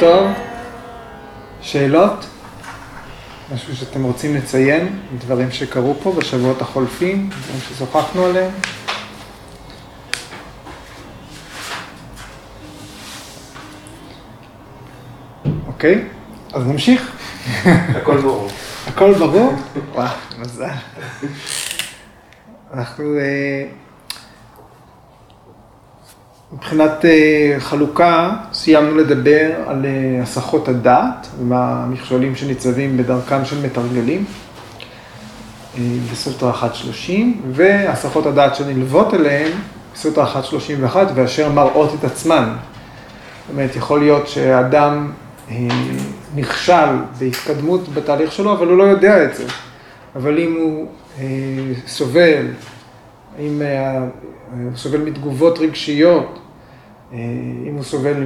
טוב. שאלות? משהו שאתם רוצים לציין? דברים שקרו פה בשבועות החולפים? דברים ששוחחנו עליהם? אוקיי, אז נמשיך. הכל ברור. הכל ברור? וואו, מזל. אנחנו... אה, מבחינת אה, חלוקה, סיימנו לדבר על אה, הסחות הדעת והמכשולים שניצבים בדרכם של מתרגלים בסוטרה 1.30 והסחות הדעת שנלוות אליהם בסוטרה 1.31 ואשר מראות את עצמן. זאת אומרת, יכול להיות שאדם נכשל בהתקדמות בתהליך שלו, אבל הוא לא יודע את זה. אבל אם הוא סובל אם אה, סובל מתגובות רגשיות, אה, אם הוא סובל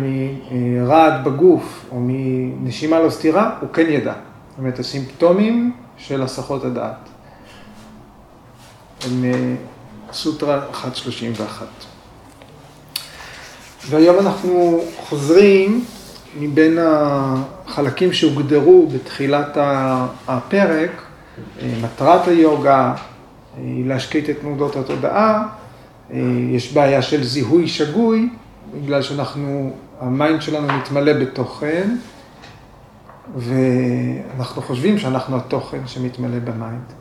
מרעד בגוף או מנשימה לא סתירה, הוא כן ידע. זאת אומרת, הסימפטומים של הסחות הדעת. הם אה, סוטרה 131. והיום אנחנו חוזרים מבין החלקים שהוגדרו בתחילת הפרק, מטרת היוגה, היא להשקיט את תנודות התודעה, אה, יש בעיה של זיהוי שגוי, בגלל שאנחנו, ה mind שלנו מתמלא בתוכן, ואנחנו חושבים שאנחנו התוכן שמתמלא ב mind,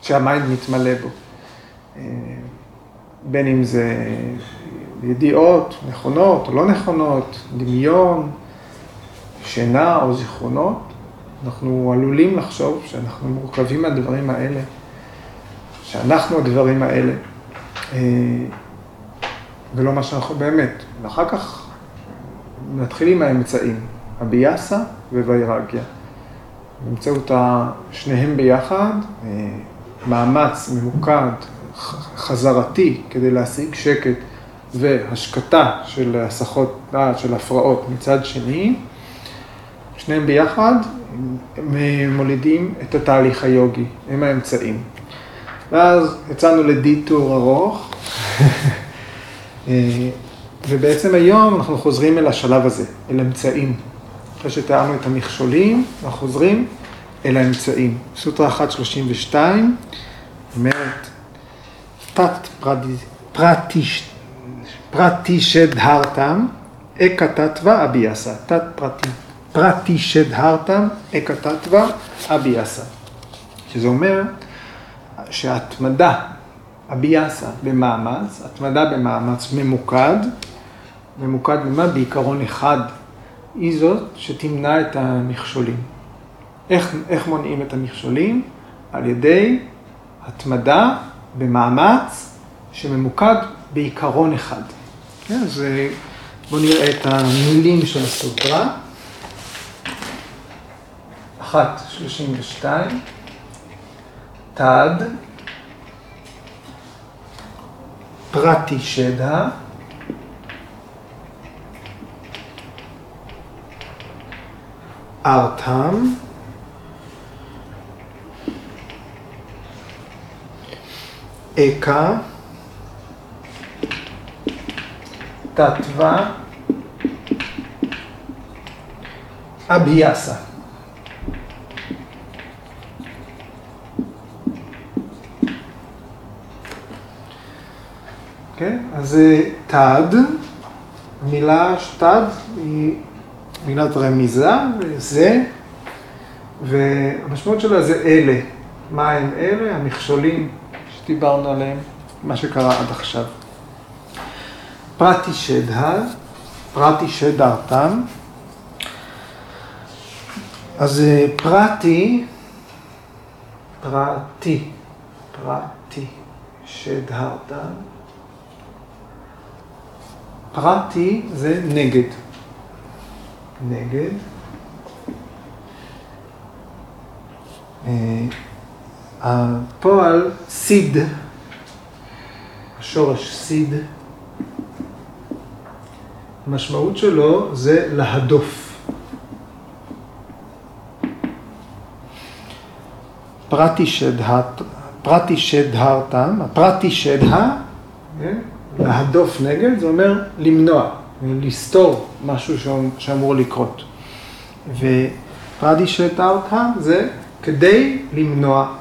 שה mind מתמלא בו. אה, בין אם זה ידיעות נכונות או לא נכונות, דמיון, שינה או זיכרונות, אנחנו עלולים לחשוב שאנחנו מורכבים מהדברים האלה. שאנחנו הדברים האלה, אה, ולא מה שאנחנו באמת. ואחר כך נתחיל עם האמצעים, הביאסה ווירגיה. באמצעות שניהם ביחד, אה, מאמץ ממוקד, חזרתי, כדי להשיג שקט והשקטה של הסחות דעת, של הפרעות מצד שני, שניהם ביחד הם מולידים את התהליך היוגי, הם האמצעים. ואז יצאנו לדיטור ארוך, אה, ובעצם היום אנחנו חוזרים אל השלב הזה, אל אמצעים. אחרי שתיארנו את המכשולים, אנחנו חוזרים אל האמצעים. סוטרה 132 אומרת, תת פרטי שדהרתם, אקה תתווה אביאסה. תת פרטי שדהרתם, אקה תתווה אביאסה. שזה אומר, שהתמדה, הביאסה במאמץ, התמדה במאמץ ממוקד, ממוקד במה? בעיקרון אחד, היא זאת שתמנע את המכשולים. איך, איך מונעים את המכשולים? על ידי התמדה במאמץ שממוקד בעיקרון אחד. כן, אז אה, בואו נראה את המילים של הסוטרה. אחת, שלושים ושתיים. תד, פרטי שדה, ארתם, אקה, תתווה, אביאסה. כן? אז זה תד, המילה שתד היא מילת רמיזה, וזה, והמשמעות שלה זה אלה. מה הם אלה? המכשולים שדיברנו עליהם, מה שקרה עד עכשיו. פרטי שדה, פרטי שדרתם. אז פרטי, פרטי, פרטי שדהרתם. פרטי זה נגד. נגד. אה, הפועל סיד, השורש סיד, המשמעות שלו זה להדוף. פרטי שדהרתם, הפרטי שדה, כן? להדוף נגד, זה אומר למנוע, לסתור משהו שאמור לקרות. ופרדי שתה אותם זה כדי למנוע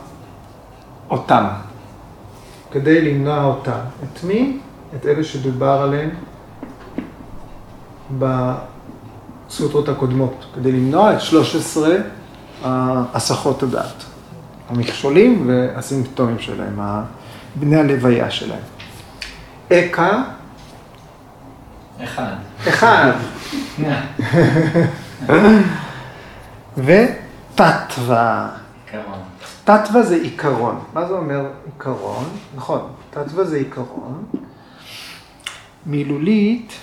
אותם. כדי למנוע אותם. את מי? את אלה שדובר עליהם בסוטרות הקודמות, כדי למנוע את 13 הסחות הדעת, המכשולים והסימפטומים שלהם, בני הלוויה שלהם. אכה אחד. אחד. ותתווה. עיקרון. תתווה זה עיקרון. מה זה אומר עיקרון? נכון, תתווה זה עיקרון. מילולית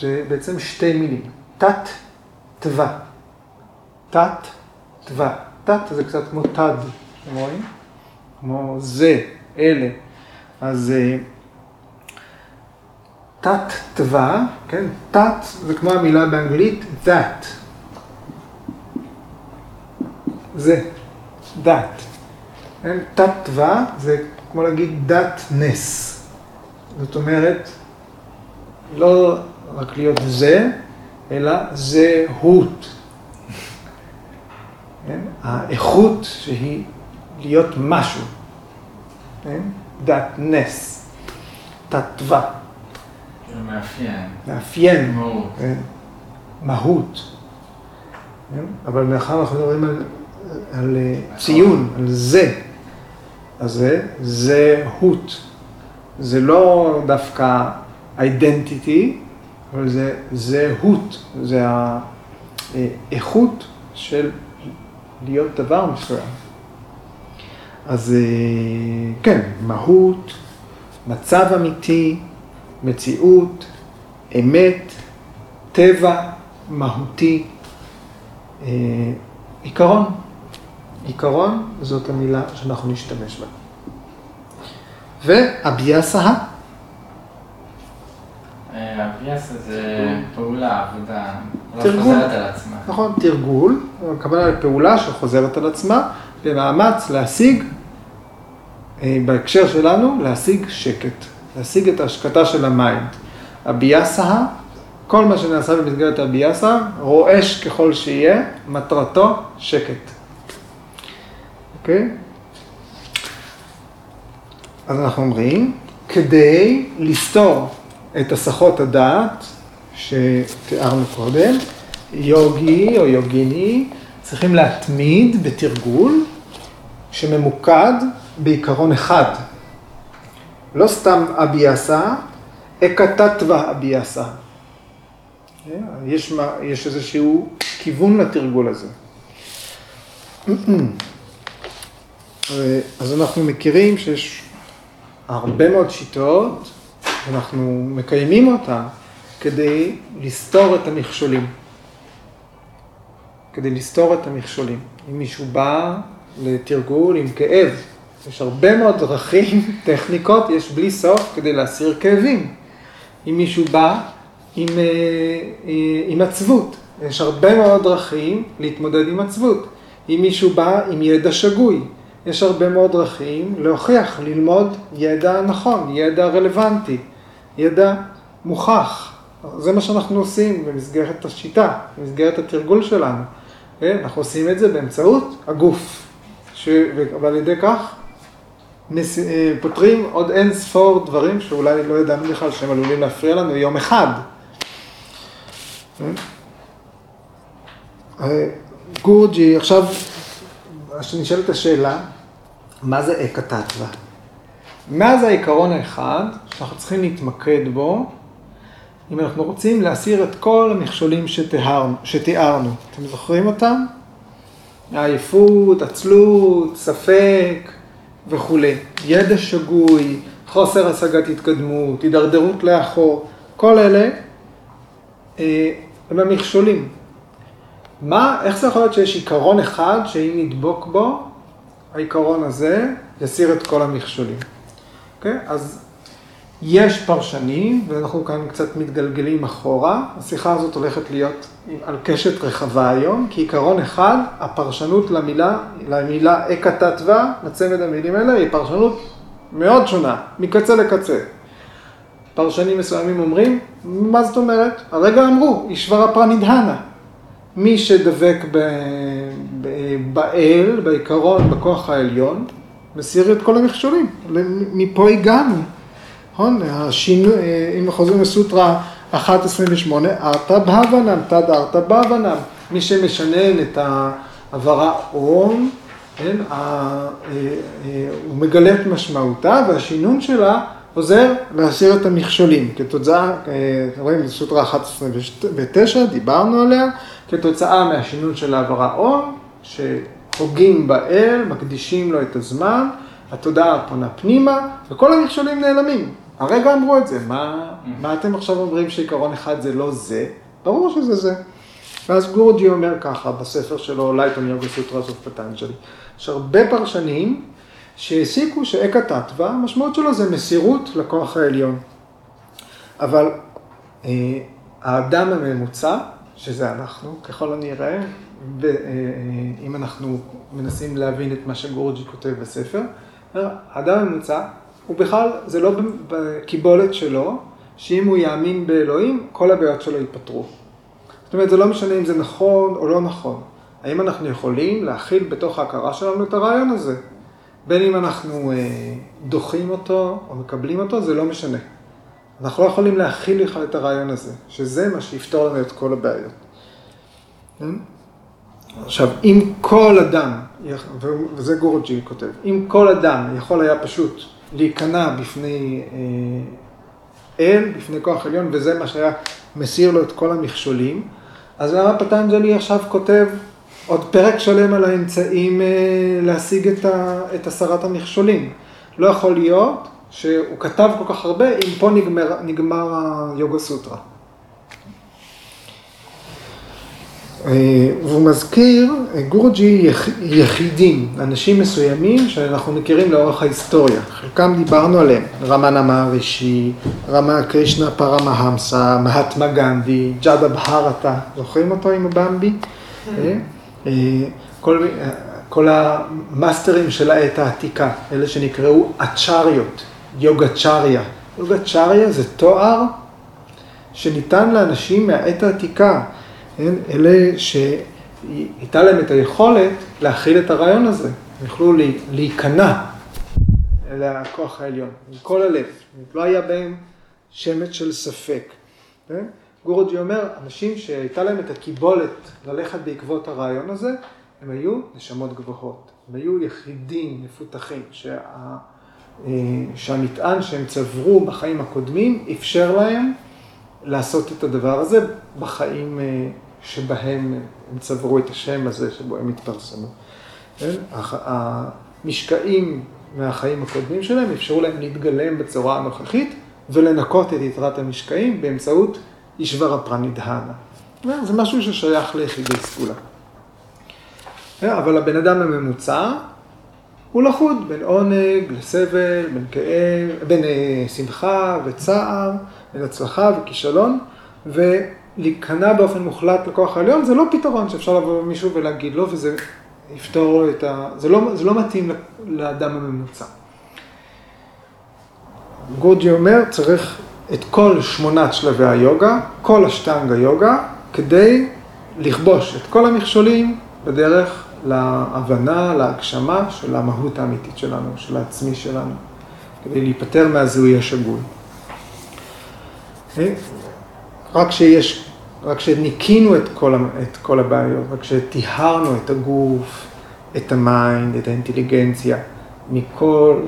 זה בעצם שתי מילים. תת תווה. תת זה קצת כמו תד, אתם רואים? כמו זה, אלה. אז אה, תת תווה, כן? תת זה כמו המילה באנגלית that. זה, that. כן? תת תווה זה כמו להגיד נס. זאת אומרת, לא רק להיות זה, אלא זהות. כן? האיכות שהיא להיות משהו. כן? דת נס. זה מאפיין. מאפיין. מהות. כן? מהות. כן? אבל מאחר אנחנו מדברים על, על אה, ציון, על זה, אז זה זהות. זה לא דווקא identity, אבל זה זהות. זה האיכות של להיות דבר מסוים. אז אה, כן, מהות, מצב אמיתי, מציאות, אמת, טבע, מהותי, אה, עיקרון. עיקרון זאת המילה שאנחנו נשתמש בה. ו abhyasa, abhyas זה פעולה, עבודה, לא תרגול. חוזרת על עצמה. נכון, תרגול, הכוונה לפעולה שחוזרת על עצמה, במאמץ להשיג, אה, בהקשר שלנו, להשיג שקט, להשיג את ההשקטה של ה mind. הביאסה, כל מה שנעשה במסגרת הביאסה, רועש ככל שיהיה, מטרתו שקט. אוקיי? אז אנחנו אומרים, כדי לסתור את הסחות הדעת שתיארנו קודם, יוגי או יוגיני צריכים להתמיד בתרגול שממוקד בעיקרון אחד. לא סתם אביאסה, אקתתווה אביאסה. יש, מה- יש איזשהו כיוון לתרגול הזה. אז אנחנו מכירים שיש הרבה מאוד שיטות, אנחנו מקיימים אותן כדי לסתור את המכשולים. כדי לסתור את המכשולים. אם מישהו בא לתרגול עם כאב, יש הרבה מאוד דרכים, טכניקות, יש בלי סוף כדי להסיר כאבים. אם מישהו בא עם, אה, אה, עם עצבות, יש הרבה מאוד דרכים להתמודד עם עצבות. אם מישהו בא עם ידע שגוי, יש הרבה מאוד דרכים להוכיח, ללמוד ידע נכון, ידע רלוונטי, ידע מוכח. זה מה שאנחנו עושים במסגרת השיטה, במסגרת התרגול שלנו. כן? אנחנו עושים את זה באמצעות הגוף, ש... ועל ידי כך אה, פותרים עוד אין ספור דברים שאולי לא ידענו בכלל שהם עלולים להפריע לנו יום אחד. אה, גורג'י, עכשיו נשאלת השאלה, מה זה אקתתווה? מה זה העיקרון האחד שאנחנו צריכים להתמקד בו אם אנחנו רוצים להסיר את כל המכשולים שתיארנו. אתם זוכרים אותם? עייפות, עצלות, ספק וכולי. ידע שגוי, חוסר השגת התקדמות, הידרדרות לאחור, כל אלה אה, הם המכשולים. מה, איך זה יכול להיות שיש עיקרון אחד שאם נדבוק בו, העיקרון הזה יסיר את כל המכשולים. אוקיי? אז יש פרשנים, ואנחנו כאן קצת מתגלגלים אחורה. השיחה הזאת הולכת להיות על קשת רחבה היום, כי עיקרון אחד, הפרשנות למילה, למילה אקתתווה, לצמד המילים האלה, היא פרשנות מאוד שונה, מקצה לקצה. פרשנים מסוימים אומרים, מה זאת אומרת? הרגע אמרו, אישברה פרנידהנה. מי שדבק ב, ב, באל, בעיקרון, בכוח העליון, מסיר את כל המכשולים. מפה הגענו, נכון? השינוי, אם חוזרים לסוטרה 1.28, ארתא בהבנם, תד ארתא בהבנם. מי שמשנן את העברה אום, כן, אה, אה, הוא מגלה את משמעותה והשינון שלה עוזר להסיר את המכשולים. כתוצאה, אה, רואים, סוטרה 11 דיברנו עליה, כתוצאה מהשינון של העברה אום, שהוגים באל, מקדישים לו את הזמן, התודעה פונה פנימה, וכל המכשולים נעלמים. הרגע אמרו את זה, מה, מה אתם עכשיו אומרים שעיקרון אחד זה לא זה? ברור שזה זה. ואז גורג'י אומר ככה בספר שלו, לייטון יוגה סוטרה סוף פטנג'לי. יש הרבה פרשנים שהסיקו שאקה תתווה, המשמעות שלו זה מסירות לכוח העליון. אבל אה, האדם הממוצע, שזה אנחנו, ככל הנראה, ואם אה, אנחנו מנסים להבין את מה שגורג'י כותב בספר, האדם הממוצע, הוא בכלל, זה לא בקיבולת שלו, שאם הוא יאמין באלוהים, כל הבעיות שלו ייפתרו. זאת אומרת, זה לא משנה אם זה נכון או לא נכון. האם אנחנו יכולים להכיל בתוך ההכרה שלנו את הרעיון הזה? בין אם אנחנו אה, דוחים אותו או מקבלים אותו, זה לא משנה. אנחנו לא יכולים להכיל בכלל את הרעיון הזה, שזה מה שיפתור לנו את כל הבעיות. עכשיו, אם כל אדם, וזה גורג'י כותב, אם כל אדם יכול היה פשוט להיכנע בפני אה, אל, בפני כוח עליון, וזה מה שהיה מסיר לו את כל המכשולים, אז למה פטנג'לי עכשיו כותב עוד פרק שלם על האמצעים אה, להשיג את, ה, את הסרת המכשולים? לא יכול להיות שהוא כתב כל כך הרבה, אם פה נגמר, נגמר היוגה סוטרה. אה, והוא מזכיר, גורג'י יחידים, אנשים מסוימים שאנחנו מכירים לאורך ההיסטוריה, חלקם דיברנו עליהם, רמנה מהרישי, רמה קרישנה פרמהמסה, מהטמה גנדי, ג'אדה בהרתה, זוכרים אותו עם הבמבי? אה, אה, כל, כל המאסטרים של העת העתיקה, אלה שנקראו אצ'ריות, יוגה צ'ריה. יוגה צ'ריה זה תואר שניתן לאנשים מהעת העתיקה. כן? אלה שהייתה להם את היכולת להכיל את הרעיון הזה, יכלו להיכנע אל הכוח העליון, כל הלב, לא היה בהם שמץ של ספק. כן? גורג'י אומר, אנשים שהייתה להם את הקיבולת ללכת בעקבות הרעיון הזה, הם היו נשמות גבוהות, הם היו יחידים מפותחים, שה... אה, שהמטען שהם צברו בחיים הקודמים אפשר להם לעשות את הדבר הזה בחיים אה, שבהם הם צברו את השם הזה, שבו הם התפרסמו. כן? המשקעים מהחיים הקודמים שלהם אפשרו להם להתגלם בצורה הנוכחית ולנקות את יתרת המשקעים באמצעות אישבר הפרנידהנה. זה משהו ששייך ליחידי סגולה. כן? אבל הבן אדם הממוצע הוא לחוד בין עונג לסבל, בין כאב, בין אה, שמחה וצער, בין הצלחה וכישלון, ולהיכנע באופן מוחלט לכוח העליון זה לא פתרון שאפשר לבוא למישהו ולהגיד לו, וזה יפתור את ה... זה לא, זה לא מתאים לאדם הממוצע. גורג'י אומר, צריך את כל שמונת שלבי היוגה, כל השטנגה יוגה, כדי לכבוש את כל המכשולים בדרך להבנה, להגשמה של המהות האמיתית שלנו, של העצמי שלנו, כדי להיפטר מהזיהוי השגוי. אוקיי? רק שיש, רק שניקינו את כל, את כל הבעיות, רק שטיהרנו את הגוף, את ה mind, את האינטליגנציה, מכל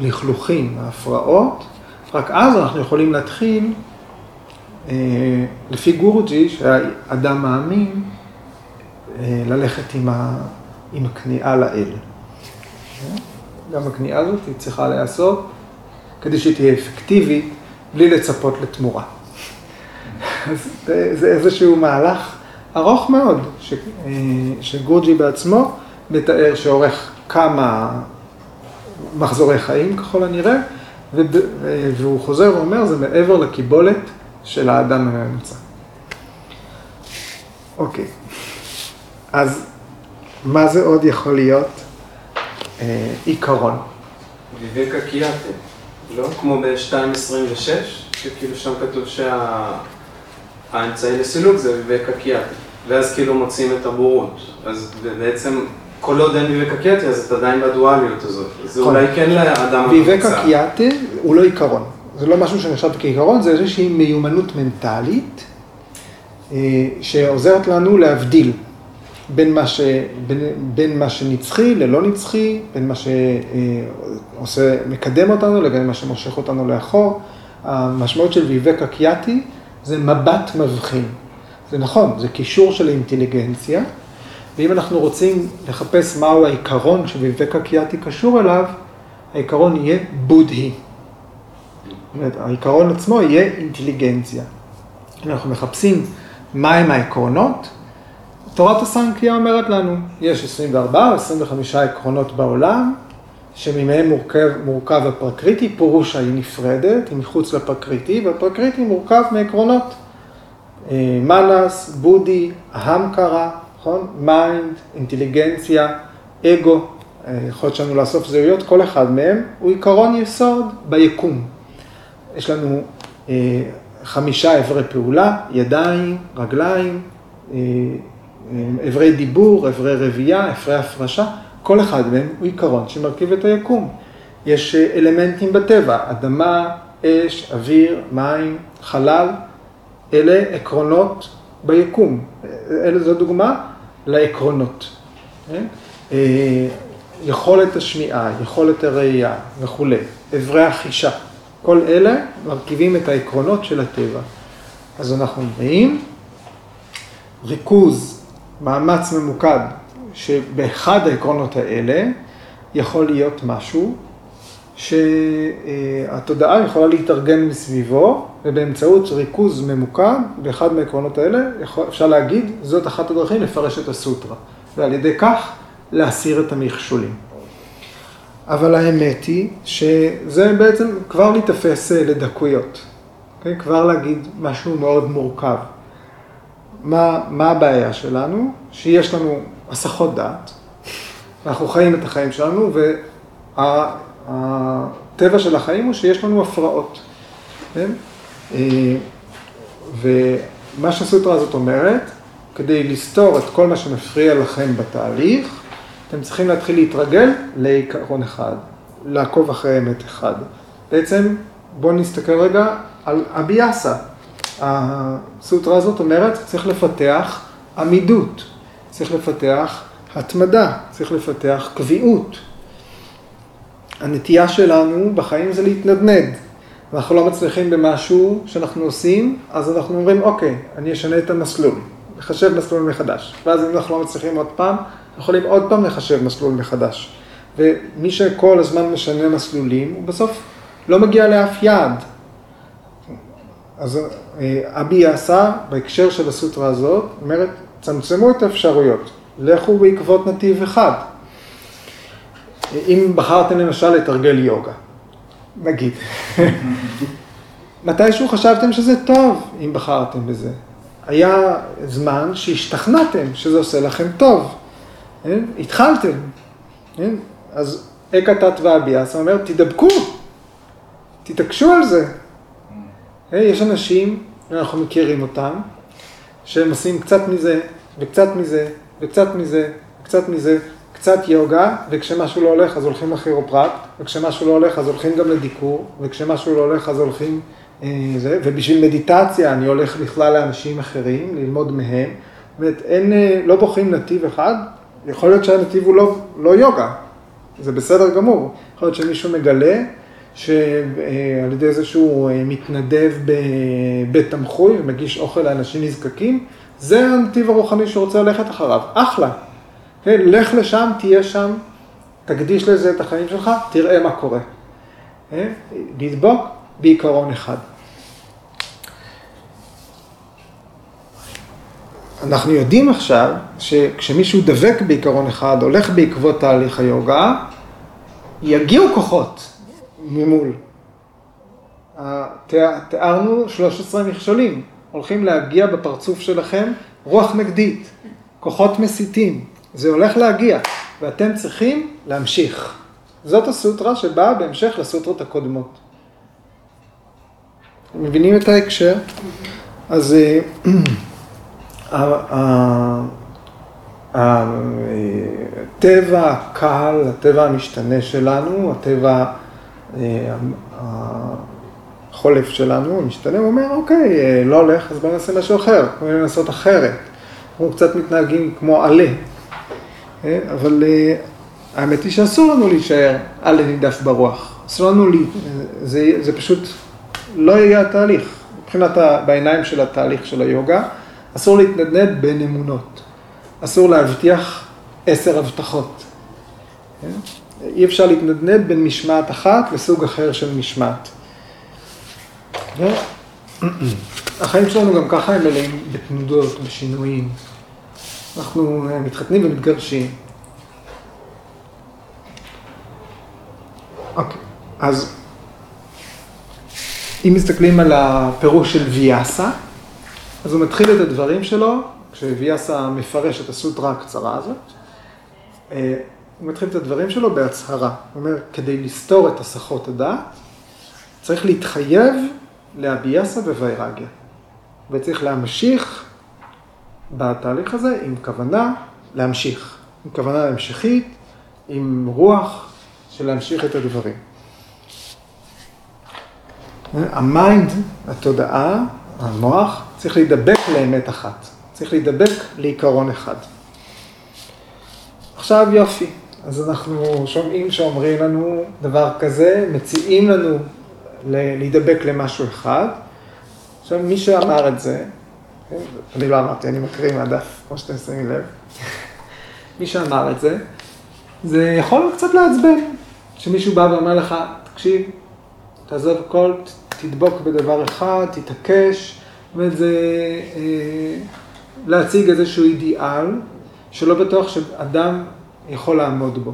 הלכלוכים, ההפרעות, רק אז אנחנו יכולים להתחיל, אה, לפי גורג'י, שהאדם מאמין, אה, ללכת עם, ה, עם הכניעה לאל. גם הכניעה הזאת היא צריכה להיעשות כדי שהיא תהיה אפקטיבית, בלי לצפות לתמורה. אז זה איזשהו מהלך ארוך מאוד, ש, אה, שגורג'י בעצמו מתאר שאורך כמה מחזורי חיים ככל הנראה, והוא חוזר ואומר, זה מעבר לקיבולת של האדם הממוצע. אוקיי. אז מה זה עוד יכול להיות אה, עיקרון? ויבקה קיאטה, לא? כמו ב-2.26, שכאילו שם כתוב שה... האמצעי לסילוק זה ויבקה קיאטי, ואז כאילו מוצאים את הבורות. אז בעצם, כל עוד אין ויבקה קיאטי, אז את עדיין בדואליות הזאת. זה נכון. אולי כן לאדם ויבקה קיאטה הוא לא עיקרון. זה לא משהו שנחשב כעיקרון, זה איזושהי מיומנות מנטלית אה, שעוזרת לנו להבדיל בין מה, ש, בין, בין מה שנצחי ללא נצחי, בין מה שעושה, מקדם אותנו לבין מה שמושך אותנו לאחור. המשמעות של ויבקה קיאטי זה מבט מבחין. זה נכון, זה קישור של אינטליגנציה, ואם אנחנו רוצים לחפש מהו העיקרון שוויבקה קיאטי קשור אליו, העיקרון יהיה בודהי. אומרת, העיקרון עצמו יהיה אינטליגנציה. אם אנחנו מחפשים מהם העקרונות, תורת הסנקיה אומרת לנו, יש 24 או 25 עקרונות בעולם, שממהם מורכב, מורכב הפרקריטי, פורושה היא נפרדת, היא מחוץ לפרקריטי, והפרקריטי מורכב מעקרונות. אה, manas, buddhi, ahamkara, נכון? mind, אינטליגנציה, אגו, אה, יכולת שלנו לאסוף זהויות, כל אחד מהם הוא עיקרון יסוד ביקום. יש לנו אה, חמישה אברי פעולה, ידיים, רגליים, אה, אה, אברי דיבור, אברי רבייה, אברי הפרשה, כל אחד מהם הוא עיקרון שמרכיב את היקום. יש אה, אלמנטים בטבע, אדמה, אש, אוויר, מים, חלל, אלה עקרונות ביקום. אלה זו דוגמה לעקרונות. כן? יכולת השמיעה, יכולת הראייה וכולי, אברי החישה. כל אלה מרכיבים את העקרונות של הטבע. אז אנחנו אומרים, ריכוז, מאמץ ממוקד, שבאחד העקרונות האלה יכול להיות משהו שהתודעה יכולה להתארגן מסביבו, ובאמצעות ריכוז ממוקד באחד מהעקרונות האלה, אפשר להגיד, זאת אחת הדרכים לפרש את הסוטרה, ועל ידי כך להסיר את המכשולים. אבל האמת היא שזה בעצם כבר להיתפס לדקויות? כן? כבר להגיד משהו מאוד מורכב. מה, מה הבעיה שלנו? שיש לנו הסחות דעת, אנחנו חיים את החיים שלנו, והטבע של החיים הוא שיש לנו הפרעות. כן? ומה שהסוטרה הזאת אומרת, כדי לסתור את כל מה שמפריע לכם בתהליך, אתם צריכים להתחיל להתרגל לעיקרון אחד, לעקוב אחרי אמת אחד. בעצם בואו נסתכל רגע על אביאסה. הסוטרה הזאת אומרת, צריך לפתח עמידות, צריך לפתח התמדה, צריך לפתח קביעות. הנטייה שלנו בחיים זה להתנדנד. ואנחנו לא מצליחים במשהו שאנחנו עושים, אז אנחנו אומרים, אוקיי, אני אשנה את המסלול, לחשב מסלול מחדש. ואז אם אנחנו לא מצליחים עוד פעם, אנחנו יכולים עוד פעם לחשב מסלול מחדש. ומי שכל הזמן משנה מסלולים, הוא בסוף לא מגיע לאף יעד. אז אבי עשה, בהקשר של הסוטרה הזאת, אומרת, צמצמו את האפשרויות, לכו בעקבות נתיב אחד. אם בחרתם למשל לתרגל יוגה, נגיד. מתישהו חשבתם שזה טוב, אם בחרתם בזה. היה זמן שהשתכנעתם שזה עושה לכם טוב. כן? התחלתם. כן? אז אקה תת ואביאסה אומר, תדבקו, תתעקשו על זה. יש אנשים, אנחנו מכירים אותם, שהם עושים קצת מזה, וקצת מזה, וקצת מזה, וקצת מזה, קצת יוגה, וכשמשהו לא הולך אז הולכים לכירופרקט, וכשמשהו לא הולך אז הולכים גם לדיקור, וכשמשהו לא הולך אז הולכים אה, זה, ובשביל מדיטציה אני הולך בכלל לאנשים אחרים, ללמוד מהם. זאת אומרת, אין, אה, לא בוחרים נתיב אחד, יכול להיות שהנתיב הוא לא, לא יוגה, זה בסדר גמור. יכול להיות שמישהו מגלה שעל ידי זה שהוא אה, מתנדב בבית תמחוי ומגיש אוכל לאנשים נזקקים, זה הנתיב הרוחני שרוצה ללכת אחריו, אחלה. כן, לך לשם, תהיה שם, תקדיש לזה את החיים שלך, תראה מה קורה. כן? לדבוק בעיקרון אחד. אנחנו יודעים עכשיו שכשמישהו דבק בעיקרון אחד, הולך בעקבות תהליך היוגה, יגיעו כוחות ממול. תיארנו 13 מכשולים, הולכים להגיע בפרצוף שלכם רוח נגדית, כוחות מסיתים, זה הולך להגיע, ואתם צריכים להמשיך. זאת הסוטרה שבאה בהמשך לסוטרות הקודמות. מבינים את ההקשר? אז אה, ה- ה- הטבע הקל, הטבע המשתנה שלנו, הטבע אה, החולף שלנו, הוא אומר, אוקיי, אה, לא הולך, אז בוא נעשה משהו אחר, בוא ננסות אחרת. אנחנו קצת מתנהגים כמו עלה, אה, אבל אה, האמת היא שאסור לנו להישאר עלה נידף ברוח. אסור לנו, לי, זה, זה פשוט לא יהיה התהליך. מבחינת, ה, בעיניים של התהליך של היוגה, אסור להתנדנד בין אמונות. אסור להבטיח עשר הבטחות. אי אפשר להתנדנד בין משמעת אחת לסוג אחר של משמעת. החיים שלנו גם ככה הם מלאים בתנודות, בשינויים. אנחנו אה, מתחתנים ומתגרשים. אוקיי, אז אם מסתכלים על הפירוש של ויאסה, אז הוא מתחיל את הדברים שלו, כשוויאסה מפרש את הסוטרה הקצרה הזאת, אה, הוא מתחיל את הדברים שלו בהצהרה. הוא אומר, כדי לסתור את הסחות הדעת, צריך להתחייב לאביאסה ווירגיה. וצריך להמשיך בתהליך הזה עם כוונה להמשיך, עם כוונה המשכית, עם רוח של להמשיך את הדברים. ה mind, התודעה, המוח, צריך להידבק לאמת אחת. צריך להידבק לעיקרון אחד. עכשיו יופי, אז אנחנו שומעים שאומרים לנו דבר כזה, מציעים לנו להידבק למשהו אחד. עכשיו, מי שאמר את זה, כן, אני לא אמרתי, אני מקריא מהדף, כמו שאתם שמים לב. מי שאמר את זה, זה יכול קצת לעצבן, שמישהו בא ואומר לך, תקשיב, תעזוב הכל, תדבוק בדבר אחד, תתעקש, וזה אה, להציג איזשהו אידיאל, שלא בטוח שאדם יכול לעמוד בו.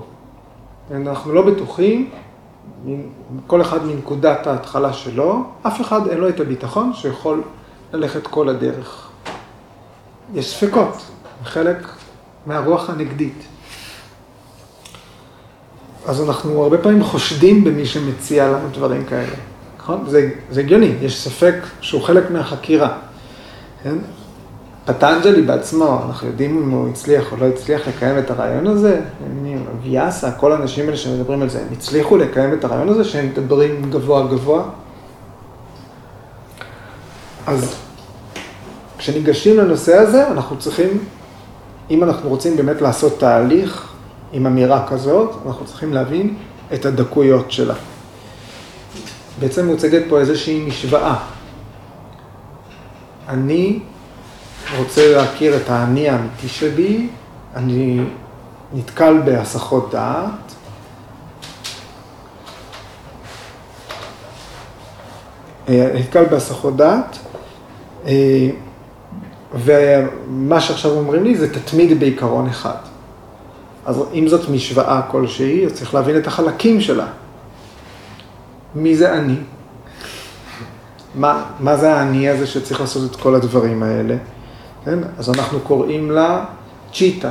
אנחנו לא בטוחים, כל אחד מנקודת ההתחלה שלו, אף אחד אין לו את הביטחון שיכול ללכת כל הדרך. יש ספקות, חלק מהרוח הנגדית. אז אנחנו הרבה פעמים חושדים במי שמציע לנו דברים כאלה, נכון? זה, זה הגיוני, יש ספק שהוא חלק מהחקירה. כן? פטנג'לי בעצמו, אנחנו יודעים אם הוא הצליח או לא הצליח לקיים את הרעיון הזה, ויאסה, כל האנשים האלה שמדברים על זה, הם הצליחו לקיים את הרעיון הזה שהם מדברים גבוה גבוה? אז כשניגשים לנושא הזה, אנחנו צריכים, אם אנחנו רוצים באמת לעשות תהליך עם אמירה כזאת, אנחנו צריכים להבין את הדקויות שלה. בעצם מוצגת פה איזושהי משוואה. אני רוצה להכיר את האני האמיתי שבי, אני נתקל בהסחות דעת. אה, נתקל בהסחות דעת, אה, ומה שעכשיו אומרים לי זה תתמיד בעיקרון אחד. אז אם זאת משוואה כלשהי, אז צריך להבין את החלקים שלה. מי זה אני? מה, מה זה האני הזה שצריך לעשות את כל הדברים האלה? כן? אז אנחנו קוראים לה צ'יטה,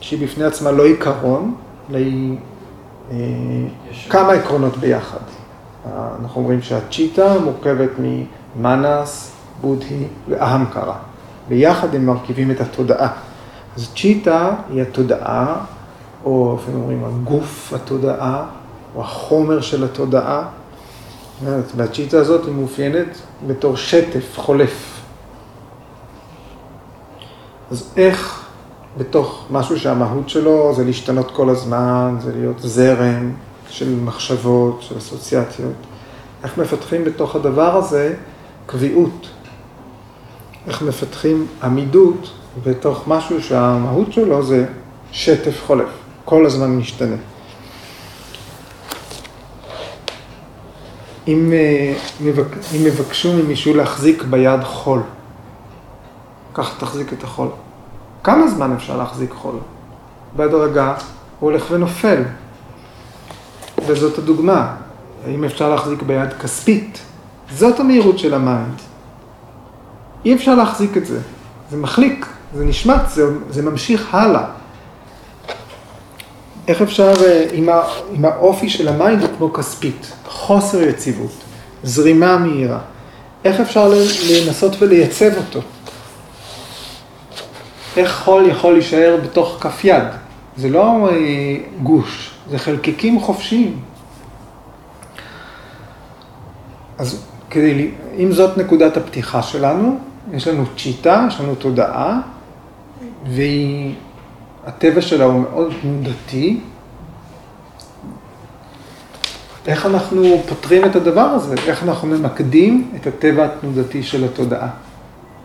שהיא בפני עצמה לא עיקרון, אלא היא אה, כמה עקרונות ביחד. אנחנו אומרים שהצ'יטה מורכבת ממאנס, בודהי ואהמקרה. ביחד הם מרכיבים את התודעה. אז צ'יטה היא התודעה, או אפילו אומרים הגוף התודעה, או החומר של התודעה. והצ'יטה הזאת היא מאופיינת בתור שטף חולף. אז איך בתוך משהו שהמהות שלו זה להשתנות כל הזמן, זה להיות זרם של מחשבות, של אסוציאציות, איך מפתחים בתוך הדבר הזה קביעות? איך מפתחים עמידות בתוך משהו שהמהות שלו זה שטף חולף, כל הזמן משתנה. אם, אה, אם יבקשו ממישהו להחזיק ביד חול, ככה תחזיק את החול. כמה זמן אפשר להחזיק חול? בהדרגה הוא הולך ונופל. וזאת הדוגמה. האם אפשר להחזיק ביד כספית? זאת המהירות של ה mind. אי אפשר להחזיק את זה. זה מחליק, זה נשמט, זה, זה ממשיך הלאה. איך אפשר, עם, ה, עם האופי של ה mind הוא כמו כספית, חוסר יציבות, זרימה מהירה. איך אפשר לנסות ולייצב אותו? איך חול יכול להישאר בתוך כף יד? זה לא אה, גוש, זה חלקיקים חופשיים. אז כדי, אם זאת נקודת הפתיחה שלנו, יש לנו צ'יטה, יש לנו תודעה, והטבע שלה הוא מאוד תנודתי. איך אנחנו פותרים את הדבר הזה? איך אנחנו ממקדים את הטבע התנודתי של התודעה?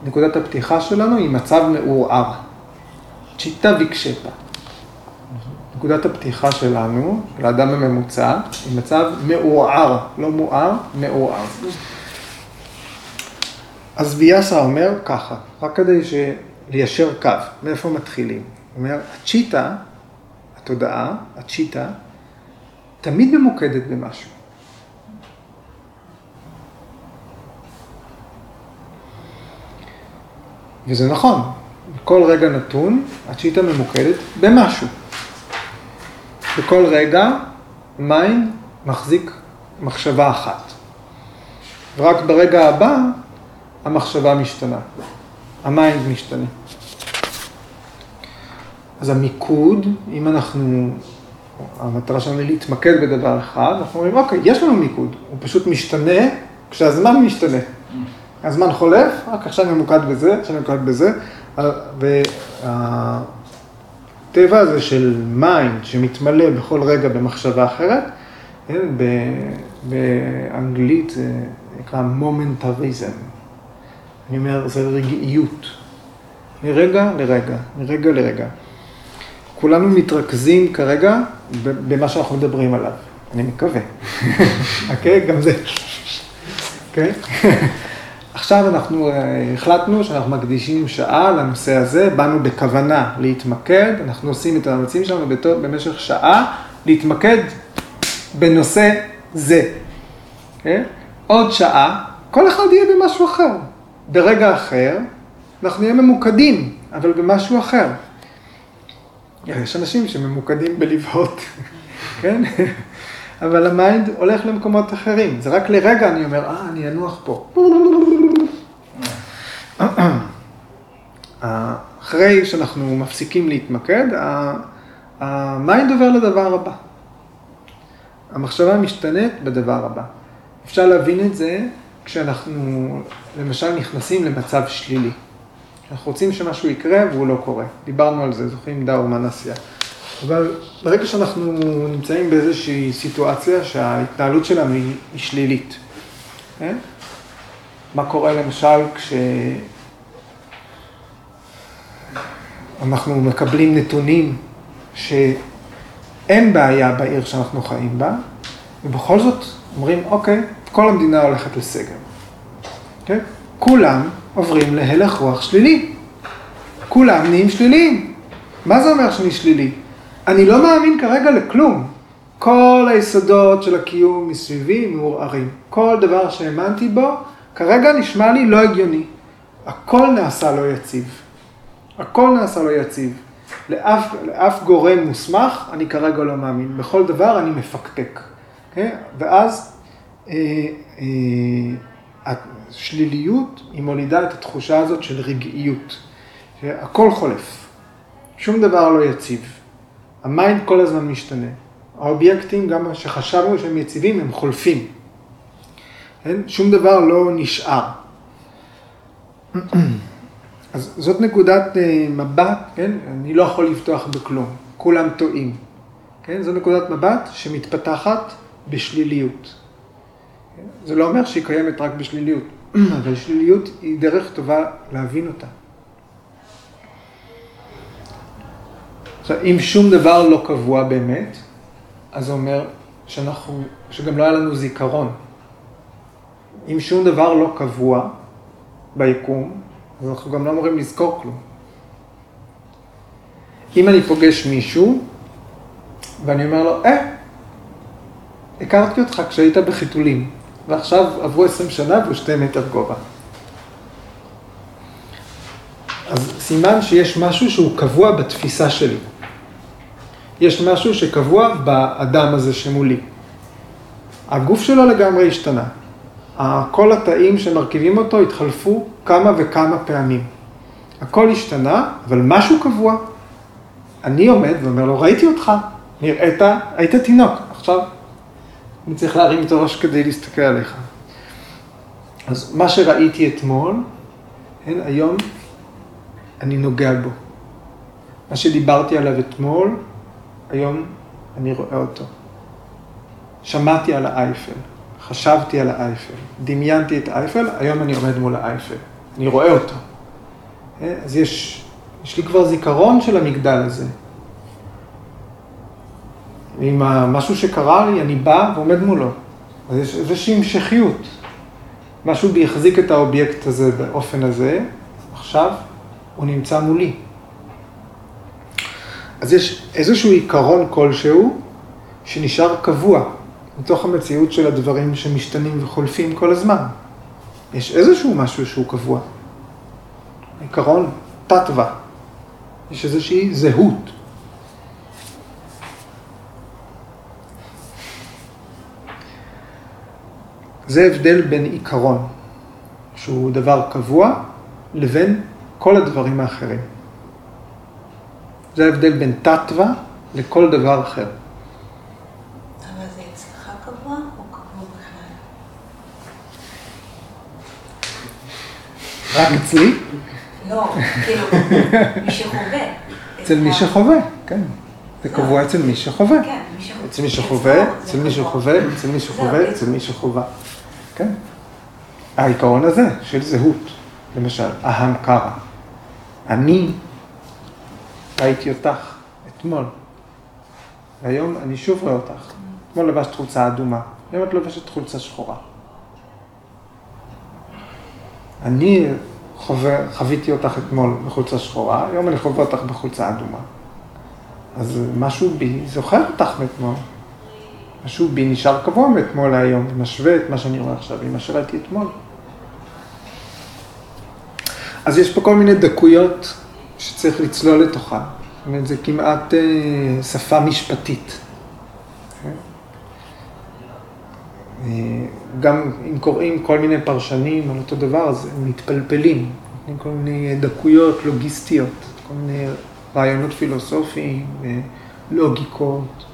נקודת הפתיחה שלנו היא מצב מעורער. צ'יטה ויקשפה. נקודת הפתיחה שלנו, של האדם הממוצע, היא מצב מעורער, לא מואר, מעורער. אז ויאסה אומר ככה, רק כדי ליישר קו, מאיפה מתחילים? הוא אומר, הצ'יטה, התודעה, ה chitta, תמיד ממוקדת במשהו. וזה נכון, בכל רגע נתון, ה chitta ממוקדת במשהו. בכל רגע mind מחזיק מחשבה אחת. ורק ברגע הבא המחשבה משתנה, ה mind משתנה. אז המיקוד, אם אנחנו, המטרה שלנו היא להתמקד בדבר אחד, אנחנו אומרים, אוקיי, יש לנו מיקוד, הוא פשוט משתנה כשהזמן משתנה. הזמן חולף, רק עכשיו ממוקד בזה, עכשיו ממוקד בזה, וה... הטבע הזה של mind שמתמלא בכל רגע במחשבה אחרת, כן, באנגלית זה נקרא מומנטריזם. אני אומר, זה רגעיות. מרגע לרגע, מרגע לרגע. כולנו מתרכזים כרגע במה שאנחנו מדברים עליו, אני מקווה. אוקיי? גם זה. אוקיי? עכשיו אנחנו אה, החלטנו שאנחנו מקדישים שעה לנושא הזה, באנו בכוונה להתמקד, אנחנו עושים את המאמצים שלנו במשך שעה להתמקד בנושא זה. Okay? כן? עוד שעה, כל אחד יהיה במשהו אחר. ברגע אחר, אנחנו נהיה ממוקדים, אבל במשהו אחר. יש אנשים שממוקדים בלבהות, כן? אבל ה mind הולך למקומות אחרים. זה רק לרגע אני אומר, אה, אני אנוח פה. אחרי שאנחנו מפסיקים להתמקד, ה mind עובר לדבר הבא. המחשבה משתנית בדבר הבא. אפשר להבין את זה כשאנחנו למשל נכנסים למצב שלילי. אנחנו רוצים שמשהו יקרה והוא לא קורה. דיברנו על זה, זוכרים daurmanasya. אבל ברגע שאנחנו נמצאים באיזושהי סיטואציה שההתנהלות שלנו היא, שלילית, כן? מה קורה למשל כשאנחנו מקבלים נתונים שאין בעיה בעיר שאנחנו חיים בה, ובכל זאת אומרים, אוקיי, כל המדינה הולכת לסגר. כן? כולם עוברים להלך רוח שלילי. כולם נהיים שליליים. מה זה אומר שאני שלילי? אני לא מאמין כרגע לכלום. כל היסודות של הקיום מסביבי מעורערים. כל דבר שהאמנתי בו, כרגע נשמע לי לא הגיוני. הכל נעשה לא יציב. הכל נעשה לא יציב. לאף, לאף גורם מוסמך אני כרגע לא מאמין. בכל דבר אני מפקפק. Okay? אוקיי? ואז אה, אה, השליליות היא מולידה את התחושה הזאת של רגעיות. הכל חולף. שום דבר לא יציב. ה mind כל הזמן משתנה. האובייקטים, גם שחשבנו שהם יציבים, הם חולפים. כן? שום דבר לא נשאר. אז זאת נקודת אה, מבט, כן? אני לא יכול לפתוח בכלום, כולם טועים. כן? זו נקודת מבט שמתפתחת בשליליות. זה לא אומר שהיא קיימת רק בשליליות, אבל שליליות היא דרך טובה להבין אותה. עכשיו, אם שום דבר לא קבוע באמת, אז זה אומר שאנחנו, שגם לא היה לנו זיכרון. אם שום דבר לא קבוע ביקום, אז אנחנו גם לא אמורים לזכור כלום. אם אני פוגש מישהו, ואני אומר לו, אה, הכרתי אותך כשהיית בחיתולים, ועכשיו עברו עשרים שנה והוא שתי מטר גובה. אז סימן שיש משהו שהוא קבוע בתפיסה שלי. יש משהו שקבוע באדם הזה שמולי. הגוף שלו לגמרי השתנה. כל התאים שמרכיבים אותו התחלפו כמה וכמה פעמים. הכל השתנה, אבל משהו קבוע. אני עומד ואומר לו, ראיתי אותך, נראית, היית תינוק, עכשיו אני צריך להרים את הראש כדי להסתכל עליך. אז מה שראיתי אתמול, כן, היום אני נוגע בו. מה שדיברתי עליו אתמול, היום אני רואה אותו. שמעתי על האייפל, חשבתי על האייפל, דמיינתי את האייפל, היום אני עומד מול האייפל, אני רואה אותו. כן, אז יש, יש לי כבר זיכרון של המגדל הזה. עם משהו שקרה לי, אני בא ועומד מולו. אז יש איזושהי המשכיות. משהו בי החזיק את האובייקט הזה באופן הזה, עכשיו הוא נמצא מולי. אז יש איזשהו עיקרון כלשהו שנשאר קבוע מתוך המציאות של הדברים שמשתנים וחולפים כל הזמן. יש איזשהו משהו שהוא קבוע. עיקרון תתווה. יש איזושהי זהות. זה הבדל בין עיקרון, שהוא דבר קבוע, לבין כל הדברים האחרים. זה ההבדל בין תתווה לכל דבר אחר. אבל זה אצלך קבוע או קבוע בכלל? רק אצלי? לא, כאילו, מי שחווה. אצל מי שחווה, כן. זה קבוע אצל מי שחווה. כן, מי שחווה. אצל מי שחווה, אצל מי שחווה, אצל מי שחווה, אצל מי שחווה. כן. העיקרון הזה של זהות, למשל, אהם קרא. אני ראיתי אותך אתמול, והיום אני שוב רואה אותך. אתמול לבשת חולצה אדומה, היום את לובשת חולצה שחורה. אני חוויתי אותך אתמול בחולצה שחורה, היום אני חווה אותך בחולצה אדומה. אז משהו בי זוכר אותך מאתמול. משהו בי נשאר קבוע מאתמול להיום, משווה את מה שאני רואה עכשיו עם מה שראיתי אתמול. אז יש פה כל מיני דקויות שצריך לצלול לתוכה. זאת אומרת, זה כמעט אה, שפה משפטית. אה, גם אם קוראים כל מיני פרשנים על אותו דבר, אז הם מתפלפלים, נותנים כל מיני דקויות לוגיסטיות, כל מיני רעיונות פילוסופיים, אה, לוגיקות,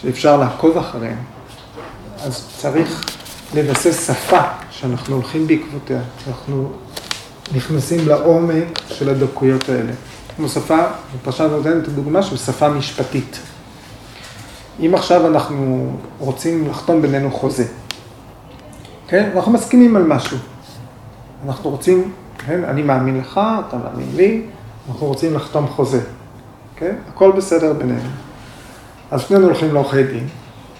שאפשר לעקוב אחריהם. אז צריך לבסס שפה שאנחנו הולכים בעקבותיה, אנחנו נכנסים לעומק של הדקויות האלה. כמו שפה, הפרשן נותן את הדוגמה של שפה משפטית. אם עכשיו אנחנו רוצים לחתום בינינו חוזה, כן? אנחנו מסכימים על משהו. אנחנו רוצים, כן? אני מאמין לך, אתה מאמין לי, אנחנו רוצים לחתום חוזה, כן? הכל בסדר בינינו. אז שנינו הולכים לעורכי דין.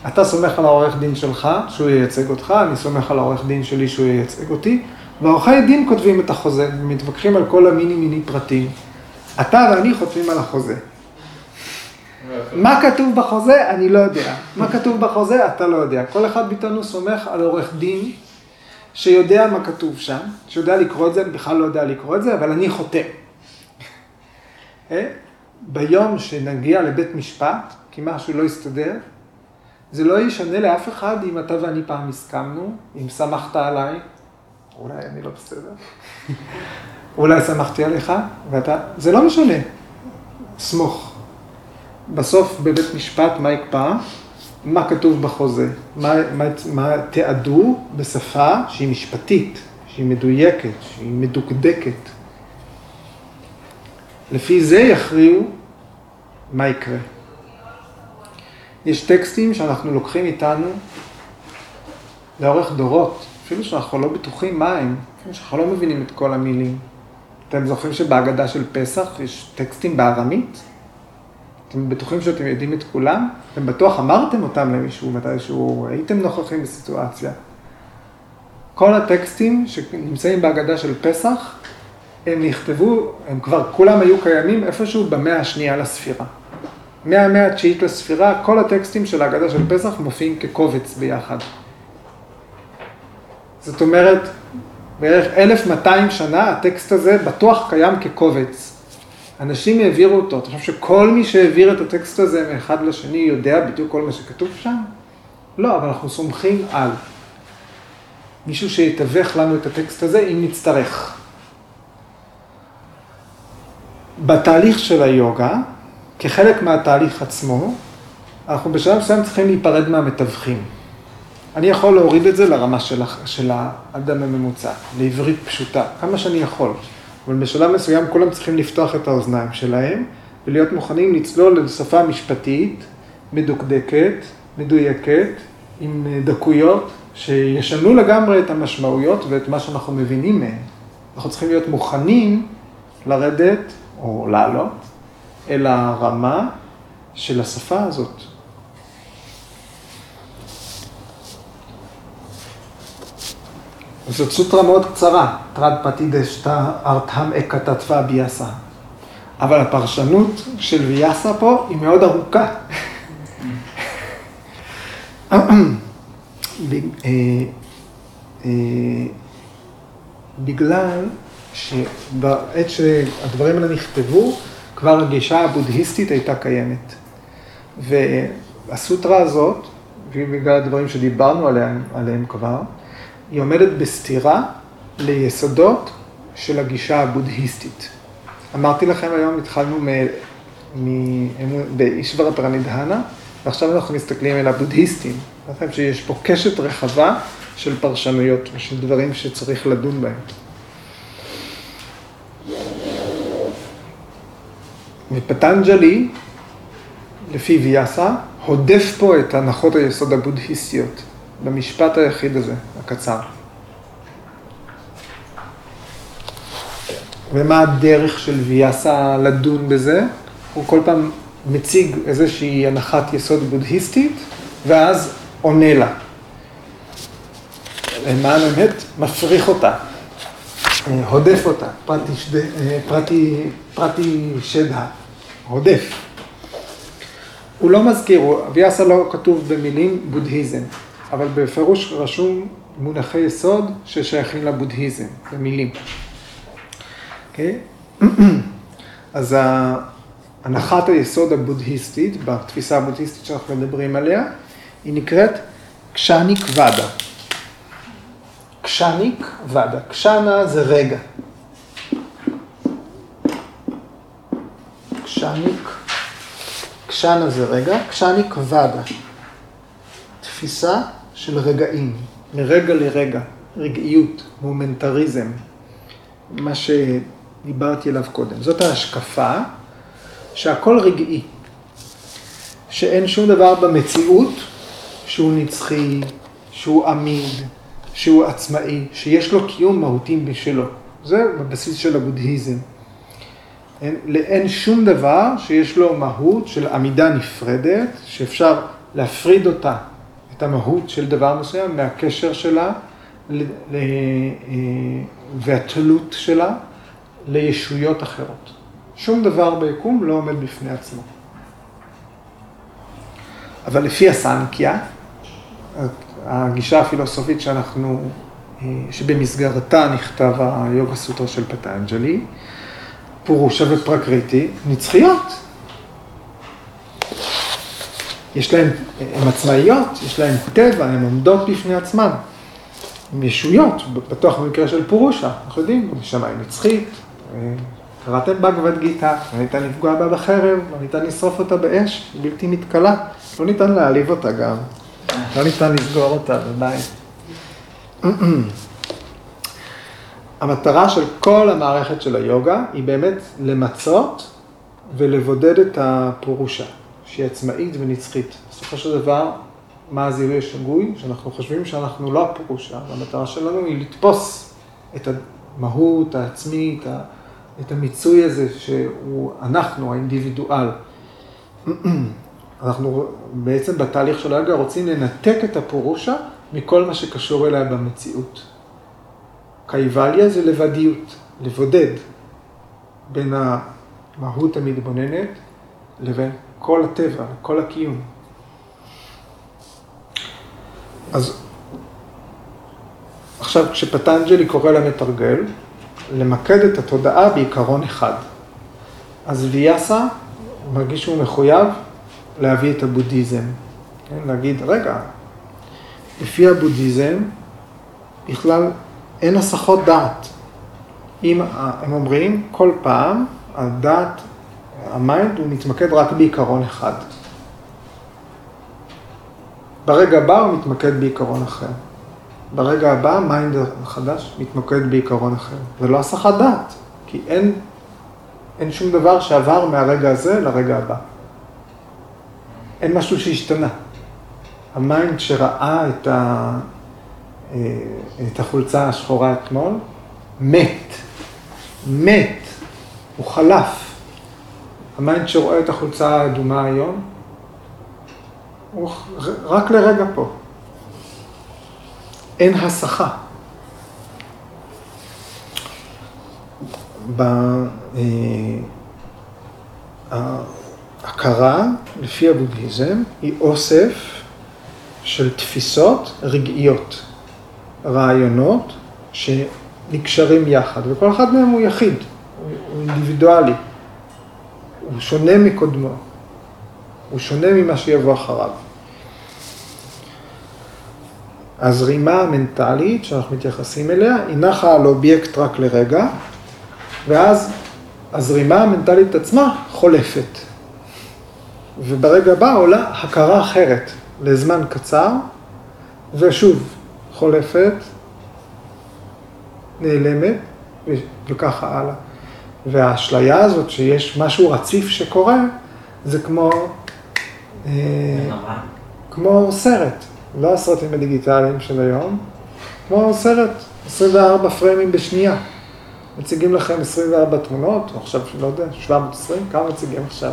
אתה סומך על העורך דין שלך שהוא ייצג אותך, אני סומך על העורך דין שלי שהוא ייצג אותי, והעורכי דין כותבים את החוזה ומתווכחים על כל המיני מיני פרטים. אתה ואני חותמים על החוזה. מה כתוב בחוזה? אני לא יודע. מה כתוב בחוזה? אתה לא יודע. כל אחד מאיתנו סומך על עורך דין שיודע מה כתוב שם, שיודע לקרוא את זה, אני בכלל לא יודע לקרוא את זה, אבל אני חותם. אה? ביום שנגיע לבית משפט, כי משהו לא יסתדר, זה לא ישנה לאף אחד אם אתה ואני פעם הסכמנו, אם סמכת עליי, אולי אני לא בסדר, אולי סמכתי עליך, ואתה, זה לא משנה, סמוך. בסוף בבית משפט מה יקפא? מה כתוב בחוזה? מה, מה, מה תיעדו בשפה שהיא משפטית, שהיא מדויקת, שהיא מדוקדקת. לפי זה יכריעו מה יקרה. יש טקסטים שאנחנו לוקחים איתנו לאורך דורות, אפילו שאנחנו לא בטוחים מה הם, אפילו שאנחנו לא מבינים את כל המילים. אתם זוכרים שבהגדה של פסח יש טקסטים בארמית? אתם בטוחים שאתם יודעים את כולם? אתם בטוח אמרתם אותם למישהו מתישהו, הייתם נוכחים בסיטואציה. כל הטקסטים שנמצאים בהגדה של פסח, הם נכתבו, הם כבר כולם היו קיימים איפשהו במאה השנייה לספירה. מהמאה התשיעית לספירה, כל הטקסטים של ההגדה של פסח מופיעים כקובץ ביחד. זאת אומרת, בערך 1200 שנה הטקסט הזה בטוח קיים כקובץ. אנשים העבירו אותו. אתה חושב שכל מי שהעביר את הטקסט הזה מאחד לשני יודע בדיוק כל מה שכתוב שם? לא, אבל אנחנו סומכים על. מישהו שיתווך לנו את הטקסט הזה אם נצטרך. בתהליך של היוגה, כחלק מהתהליך עצמו, אנחנו בשלב מסוים צריכים להיפרד מהמתווכים. אני יכול להוריד את זה לרמה של, של האדם הממוצע, לעברית פשוטה, כמה שאני יכול. אבל בשלב מסוים כולם צריכים לפתוח את האוזניים שלהם ולהיות מוכנים לצלול לשפה משפטית מדוקדקת, מדויקת, עם דקויות, שישנו לגמרי את המשמעויות ואת מה שאנחנו מבינים מהם. אנחנו צריכים להיות מוכנים לרדת או לעלות אל הרמה של השפה הזאת. זאת סוטרה מאוד קצרה, טרד פתי דשתא ארתם אקתתווה ביאסה. אבל הפרשנות של ויאסה פה היא מאוד ארוכה. בגלל שבעת שהדברים האלה נכתבו, כבר הגישה הבודהיסטית הייתה קיימת. והסוטרה הזאת, בגלל הדברים שדיברנו עליהם, עליהם כבר, היא עומדת בסתירה ליסודות של הגישה הבודהיסטית. אמרתי לכם היום, התחלנו באישברה פרנידהנה, ועכשיו אנחנו מסתכלים אל הבודהיסטים. לכם שיש פה קשת רחבה של פרשנויות ושל דברים שצריך לדון בהם. ופטנג'לי, לפי ויאסה, הודף פה את הנחות היסוד הבודהיסטיות. במשפט היחיד הזה, הקצר. ומה הדרך של ויאסה לדון בזה? הוא כל פעם מציג איזושהי הנחת יסוד בודהיסטית, ואז עונה לה. למען האמת, מפריך אותה, הודף אותה, פרטי, שד... פרטי, פרטי שדה, הודף. הוא לא מזכיר, ויאסה לא כתוב במילים בודהיזם. אבל בפירוש רשום מונחי יסוד ששייכים לבודהיזם, במילים. Okay? אוקיי? אז הנחת היסוד הבודהיסטית, בתפיסה הבודהיסטית שאנחנו מדברים עליה, היא נקראת קשניק ודה. קשניק ודה. קשנה זה רגע. קשניק, קשנה זה רגע, קשניק ודה. תפיסה של רגעים, מרגע לרגע, רגעיות, מומנטריזם, מה שדיברתי עליו קודם. זאת ההשקפה שהכל רגעי, שאין שום דבר במציאות שהוא נצחי, שהוא עמיד, שהוא עצמאי, שיש לו קיום מהותי בשלו. זה בבסיס של הבודהיזם. אין, אין שום דבר שיש לו מהות של עמידה נפרדת, שאפשר להפריד אותה את המהות של דבר מסוים מהקשר שלה והתלות שלה לישויות אחרות. שום דבר ביקום לא עומד בפני עצמו. אבל לפי הסנקיה, הגישה הפילוסופית שאנחנו, שבמסגרתה נכתב היוגה סוטרה של פטנג'לי, פורושה ופרקריטי, נצחיות. יש להן, הן עצמאיות, יש להן טבע, הן עומדות בפני עצמן. הן ישויות, בטוח במקרה של פורושה, אנחנו יודעים, נשמה היא נצחית, קראתם בגבד גיתא, לא ניתן לפגוע בה בחרב, לא ניתן לשרוף אותה באש, היא בלתי מתכלה, לא ניתן להעליב אותה גם, לא ניתן לסגור אותה בבית. המטרה של כל המערכת של היוגה היא באמת למצות ולבודד את הפורושה. שהיא עצמאית ונצחית. בסופו של דבר, מה הזיהוי השגוי? שאנחנו חושבים שאנחנו לא הפרושה, והמטרה שלנו היא לתפוס את המהות העצמית, את המיצוי הזה שהוא אנחנו, האינדיבידואל. אנחנו בעצם בתהליך של היוגה רוצים לנתק את הפורושה מכל מה שקשור אליה במציאות. קייבליה זה לבדיות, לבודד בין המהות המתבוננת לבין כל הטבע, כל הקיום. אז עכשיו, כשפטנג'לי קורא למתרגל, למקד את התודעה בעיקרון אחד. אז ויאסה מרגיש שהוא מחויב להביא את הבודהיזם. כן? להגיד, רגע, לפי הבודהיזם, בכלל אין הסחות דעת. אם הם אומרים, כל פעם הדעת, ה mind הוא מתמקד רק בעיקרון אחד. ברגע הבא הוא מתמקד בעיקרון אחר. ברגע הבא mind החדש מתמקד בעיקרון אחר. זה לא הסחת דעת, כי אין, אין שום דבר שעבר מהרגע הזה לרגע הבא. אין משהו שהשתנה. ה mind שראה את, ה, אה, את החולצה השחורה אתמול, מת. מת. הוא חלף. ה mind שרואה את החולצה האדומה היום, הוא רק לרגע פה. אין הסחה. בהכרה, לפי הבודהיזם, היא אוסף של תפיסות רגעיות, רעיונות שנקשרים יחד, וכל אחד מהם הוא יחיד, הוא אינדיבידואלי, הוא שונה מקודמו, הוא שונה ממה שיבוא אחריו. הזרימה המנטלית שאנחנו מתייחסים אליה, היא נחה על אובייקט רק לרגע, ואז הזרימה המנטלית עצמה חולפת. וברגע הבא עולה הכרה אחרת, לזמן קצר, ושוב חולפת, נעלמת, וככה הלאה. והאשליה הזאת שיש משהו רציף שקורה, זה כמו, אה, כמו סרט. לא הסרטים הדיגיטליים של היום, כמו סרט, 24 פריימים בשנייה. מציגים לכם 24 תמונות, עכשיו, לא יודע, 720, כמה מציגים עכשיו?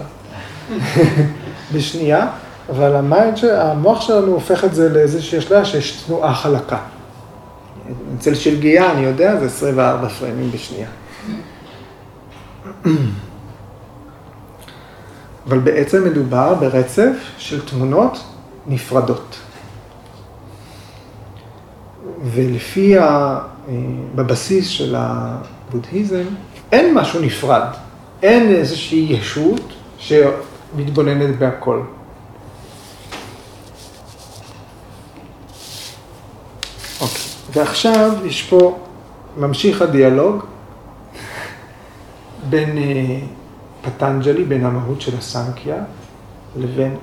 בשנייה, אבל ה mind, המוח שלנו הופך את זה לאיזושהי אשליה שיש תנועה חלקה. אצל שלגיה, אני יודע, זה 24 פריימים בשנייה. אבל בעצם מדובר ברצף של תמונות נפרדות. ולפי, ה, אה, בבסיס של הבודהיזם, אין משהו נפרד. אין איזושהי ישות שמתבוננת בהכל. אוקיי, ועכשיו יש פה, ממשיך הדיאלוג בין אה, פטנג'לי, בין המהות של הסנקיה, לבין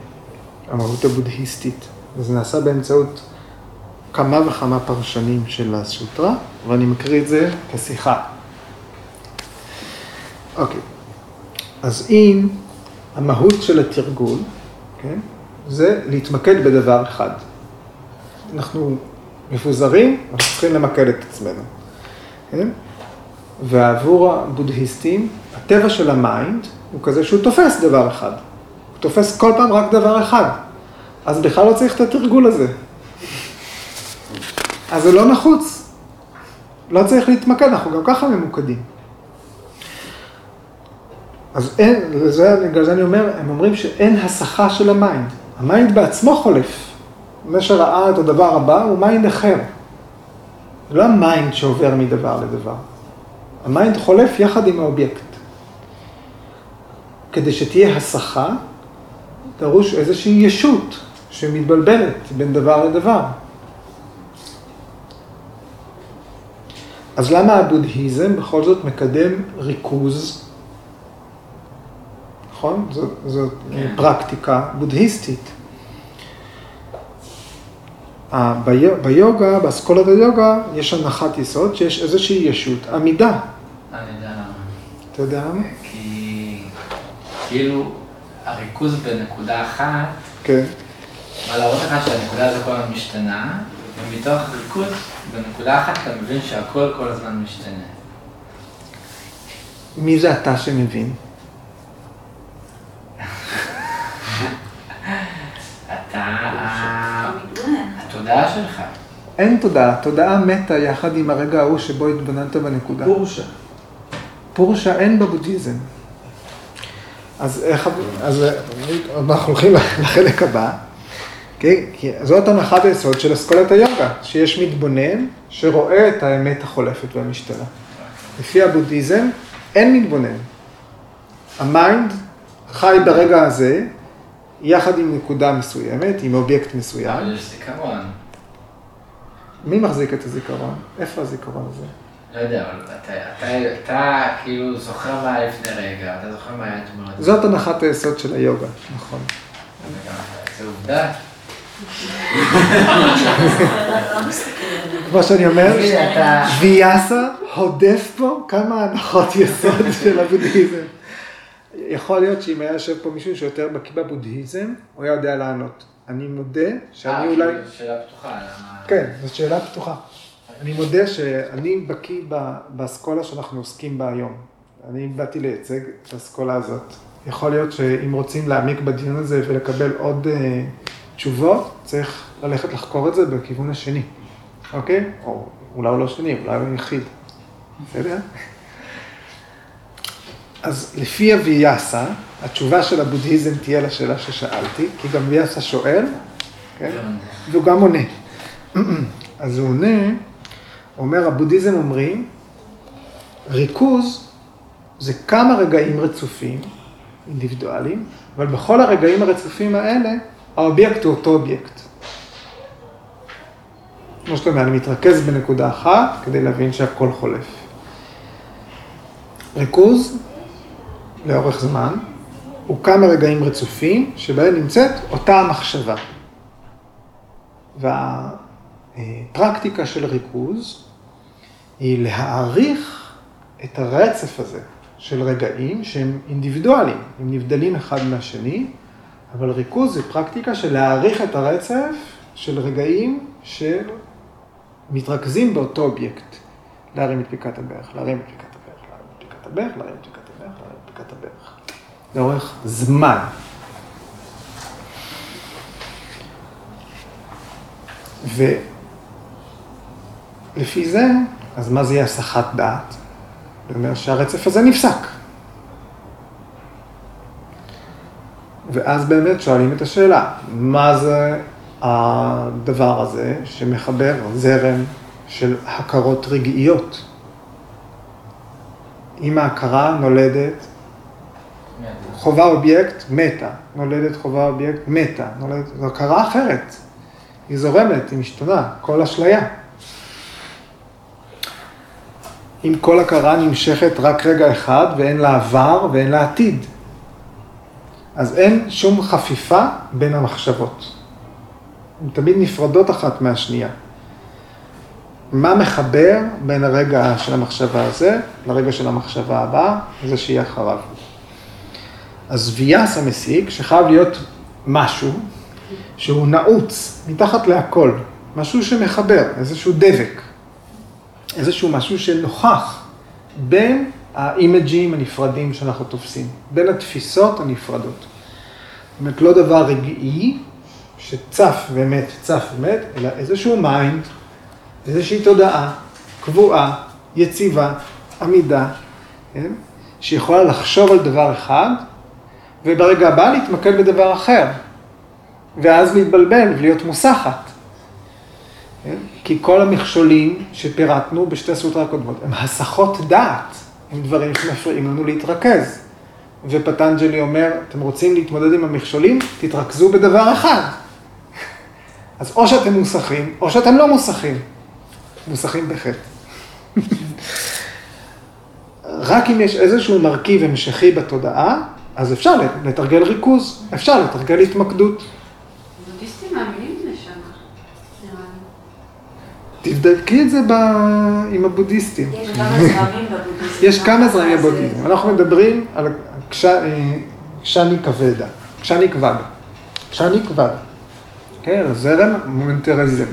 המהות הבודהיסטית. וזה נעשה באמצעות כמה וכמה פרשנים של הסוטרה, ואני מקריא את זה כשיחה. אוקיי, אז אם המהות של התרגול, כן, זה להתמקד בדבר אחד. אנחנו מפוזרים, אנחנו צריכים למקד את עצמנו. כן? ועבור הבודהיסטים, הטבע של ה mind הוא כזה שהוא תופס דבר אחד. הוא תופס כל פעם רק דבר אחד. אז בכלל לא צריך את התרגול הזה. אז זה לא נחוץ. לא צריך להתמקד, אנחנו גם ככה ממוקדים. אז אין, לזה, בגלל זה אני אומר, הם אומרים שאין הסחה של ה mind. ה mind בעצמו חולף. מי שראה את הדבר הבא הוא mind אחר. זה לא ה mind שעובר מדבר לדבר. ה mind חולף יחד עם האובייקט. כדי שתהיה הסחה, דרוש איזושהי ישות שמתבלבלת בין דבר לדבר. אז למה הבודהיזם בכל זאת מקדם ריכוז? נכון? זאת, זאת כן. פרקטיקה בודהיסטית. ביוגה, באסכולת היוגה, יש הנחת יסוד שיש איזושהי ישות עמידה. למה. אתה יודע למה? כי כאילו הריכוז בנקודה אחת, כן. מה להראות לך שהנקודה הזו כל הזמן משתנה, ומתוך ריכוז בנקודה אחת אתה מבין שהכל כל הזמן משתנה. מי זה אתה שמבין? אתה, התודעה שלך. אין תודעה, תודעה מתה יחד עם הרגע ההוא שבו התבוננת בנקודה. פורשה. פורשה אין בבודהיזם. אז איך, אז אנחנו הולכים לחלק הבא. כן? כי זאת הנחת היסוד של אסכולת היוגה, שיש מתבונן שרואה את האמת החולפת והמשתנה. לפי הבודהיזם אין מתבונן. ה mind חי ברגע הזה, יחד עם נקודה מסוימת, עם אובייקט מסוים. אבל יש זיכרון. מי מחזיק את הזיכרון? איפה הזיכרון הזה? לא יודע, אבל אתה, אתה, אתה כאילו זוכר מה היה לפני רגע, אתה זוכר מה היה אתמול. זאת הנחת היסוד של היוגה, נכון. זה עובדה. כמו שאני אומר, ויאסה הודף פה כמה הנחות יסוד של הבודהיזם. יכול להיות שאם היה יושב פה מישהו שיותר בקיא בבודהיזם, הוא היה יודע לענות. אני מודה שאני אה, אולי... כאילו, שאלה פתוחה, למה... כן, זאת שאלה פתוחה. אני מודה שאני בקיא באסכולה שאנחנו עוסקים בה היום. אני באתי לייצג את האסכולה הזאת. יכול להיות שאם רוצים להעמיק בדיון הזה ולקבל עוד אה, תשובות, צריך ללכת לחקור את זה בכיוון השני, אוקיי? או אולי הוא לא שני, אולי הוא יחיד. בסדר? אז לפי הוויאסה, התשובה של הבודהיזם תהיה לשאלה ששאלתי, כי גם ויאסה שואל, כן? והוא גם עונה. אז הוא עונה, אומר, הבודהיזם אומרים, ריכוז זה כמה רגעים רצופים, אינדיבידואליים, אבל בכל הרגעים הרצופים האלה, האובייקט הוא אותו אובייקט. כמו שאתה אומר, אני מתרכז בנקודה אחת כדי להבין שהכל חולף. ריכוז, לאורך זמן, הוא כמה רגעים רצופים שבהם נמצאת אותה המחשבה. והפרקטיקה של ריכוז היא להאריך את הרצף הזה של רגעים שהם אינדיבידואליים, הם נבדלים אחד מהשני, אבל ריכוז זה פרקטיקה של להעריך את הרצף של רגעים שמתרכזים באותו אובייקט. להרים את פיקת הברך, להרים את פיקת הברך, להרים את פיקת הברך, להרים את פיקת הברך, להרים את פיקת הברך. לאורך זמן. ולפי זה, אז מה זה יהיה הסחת דעת? זה אומר שהרצף הזה נפסק. ואז באמת שואלים את השאלה, מה זה הדבר הזה שמחבר זרם של הכרות רגעיות? אם ההכרה נולדת, חווה אובייקט, מתה. נולדת חווה אובייקט, מתה. נולדת, זו הכרה אחרת. היא זורמת, היא משתנה, כל אשליה. אם כל הכרה נמשכת רק רגע אחד ואין לה עבר ואין לה עתיד, אז אין שום חפיפה בין המחשבות. הן תמיד נפרדות אחת מהשנייה. מה מחבר בין הרגע של המחשבה הזה לרגע של המחשבה הבאה, זה שיהיה אחריו. אז ויאסה מסיק שחייב להיות משהו שהוא נעוץ מתחת להכל, משהו שמחבר, איזשהו דבק, איזשהו משהו שנוכח בין האימג'ים הנפרדים שאנחנו תופסים, בין התפיסות הנפרדות. זאת אומרת, לא דבר רגעי שצף ומת, צף ומת, אלא איזשהו mind, איזושהי תודעה קבועה, יציבה, עמידה, כן? שיכולה לחשוב על דבר אחד, וברגע הבא להתמקד בדבר אחר, ואז להתבלבל ולהיות מוסחת. כן? כי כל המכשולים שפירטנו בשתי סוטרה הקודמות הם הסחות דעת, הם דברים שמפריעים לנו להתרכז. ופטנג'לי אומר, אתם רוצים להתמודד עם המכשולים, תתרכזו בדבר אחד. אז או שאתם מוסכים, או שאתם לא מוסכים. מוסכים בחטא. רק אם יש איזשהו מרכיב המשכי בתודעה, אז אפשר לתרגל ריכוז, אפשר לתרגל התמקדות. בודהיסטים מאמינים. תבדקי את זה ב... עם הבודהיסטים. יש כמה זרמים בבודהיזם. יש כמה זרמים אז, בבודהיזם. אנחנו מדברים על אה, קשני כבדה, קשני כבד, קשני כבד. כן, הזרם מומנטריזם.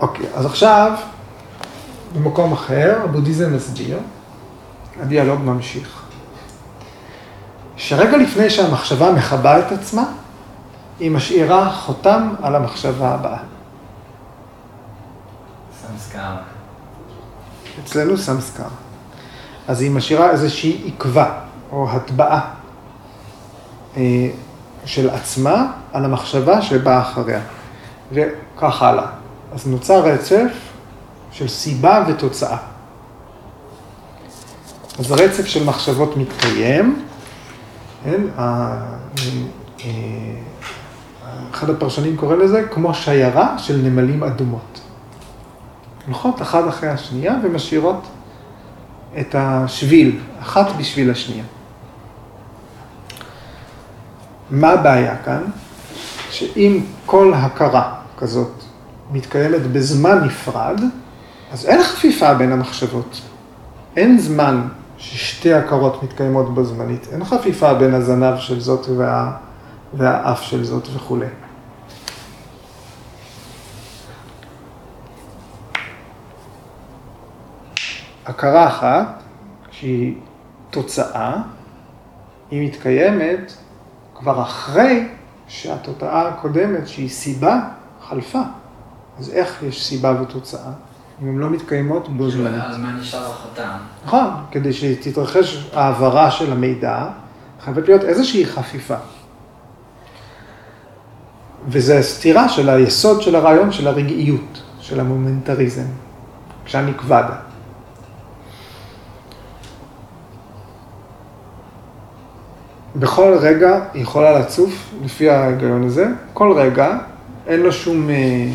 אוקיי, אז עכשיו, במקום אחר, הבודהיזם מסביר, הדיאלוג ממשיך. שרגע לפני שהמחשבה מכבה את עצמה, היא משאירה חותם על המחשבה הבאה. סמסקר. אצלנו סמסקר. אז היא משאירה איזושהי עקבה או הטבעה אה, של עצמה על המחשבה שבאה אחריה. וכך הלאה. אז נוצר רצף של סיבה ותוצאה. אז רצף של מחשבות מתקיים, כן? אה, אחד הפרשנים קורא לזה כמו שיירה של נמלים אדומות. הולכות אחת אחרי השנייה ומשאירות את השביל, אחת בשביל השנייה. מה הבעיה כאן? שאם כל הכרה כזאת מתקיימת בזמן נפרד, אז אין חפיפה בין המחשבות. אין זמן ששתי הכרות מתקיימות בו זמנית. אין חפיפה בין הזנב של זאת וה... והאף של זאת וכולי. הכרה אחת, שהיא תוצאה, היא מתקיימת כבר אחרי שהתוצאה הקודמת, שהיא סיבה, חלפה. אז איך יש סיבה ותוצאה? אם הן לא מתקיימות בו זמנית. אז מה נשאר החותם? נכון, כדי שתתרחש העברה של המידע, חייבת להיות איזושהי חפיפה. וזה סתירה של היסוד של הרעיון של הרגעיות, של המומנטריזם, כשאני כבדה. בכל רגע היא יכולה לצוף, לפי ההיגיון הזה, כל רגע, אין לו שום אה,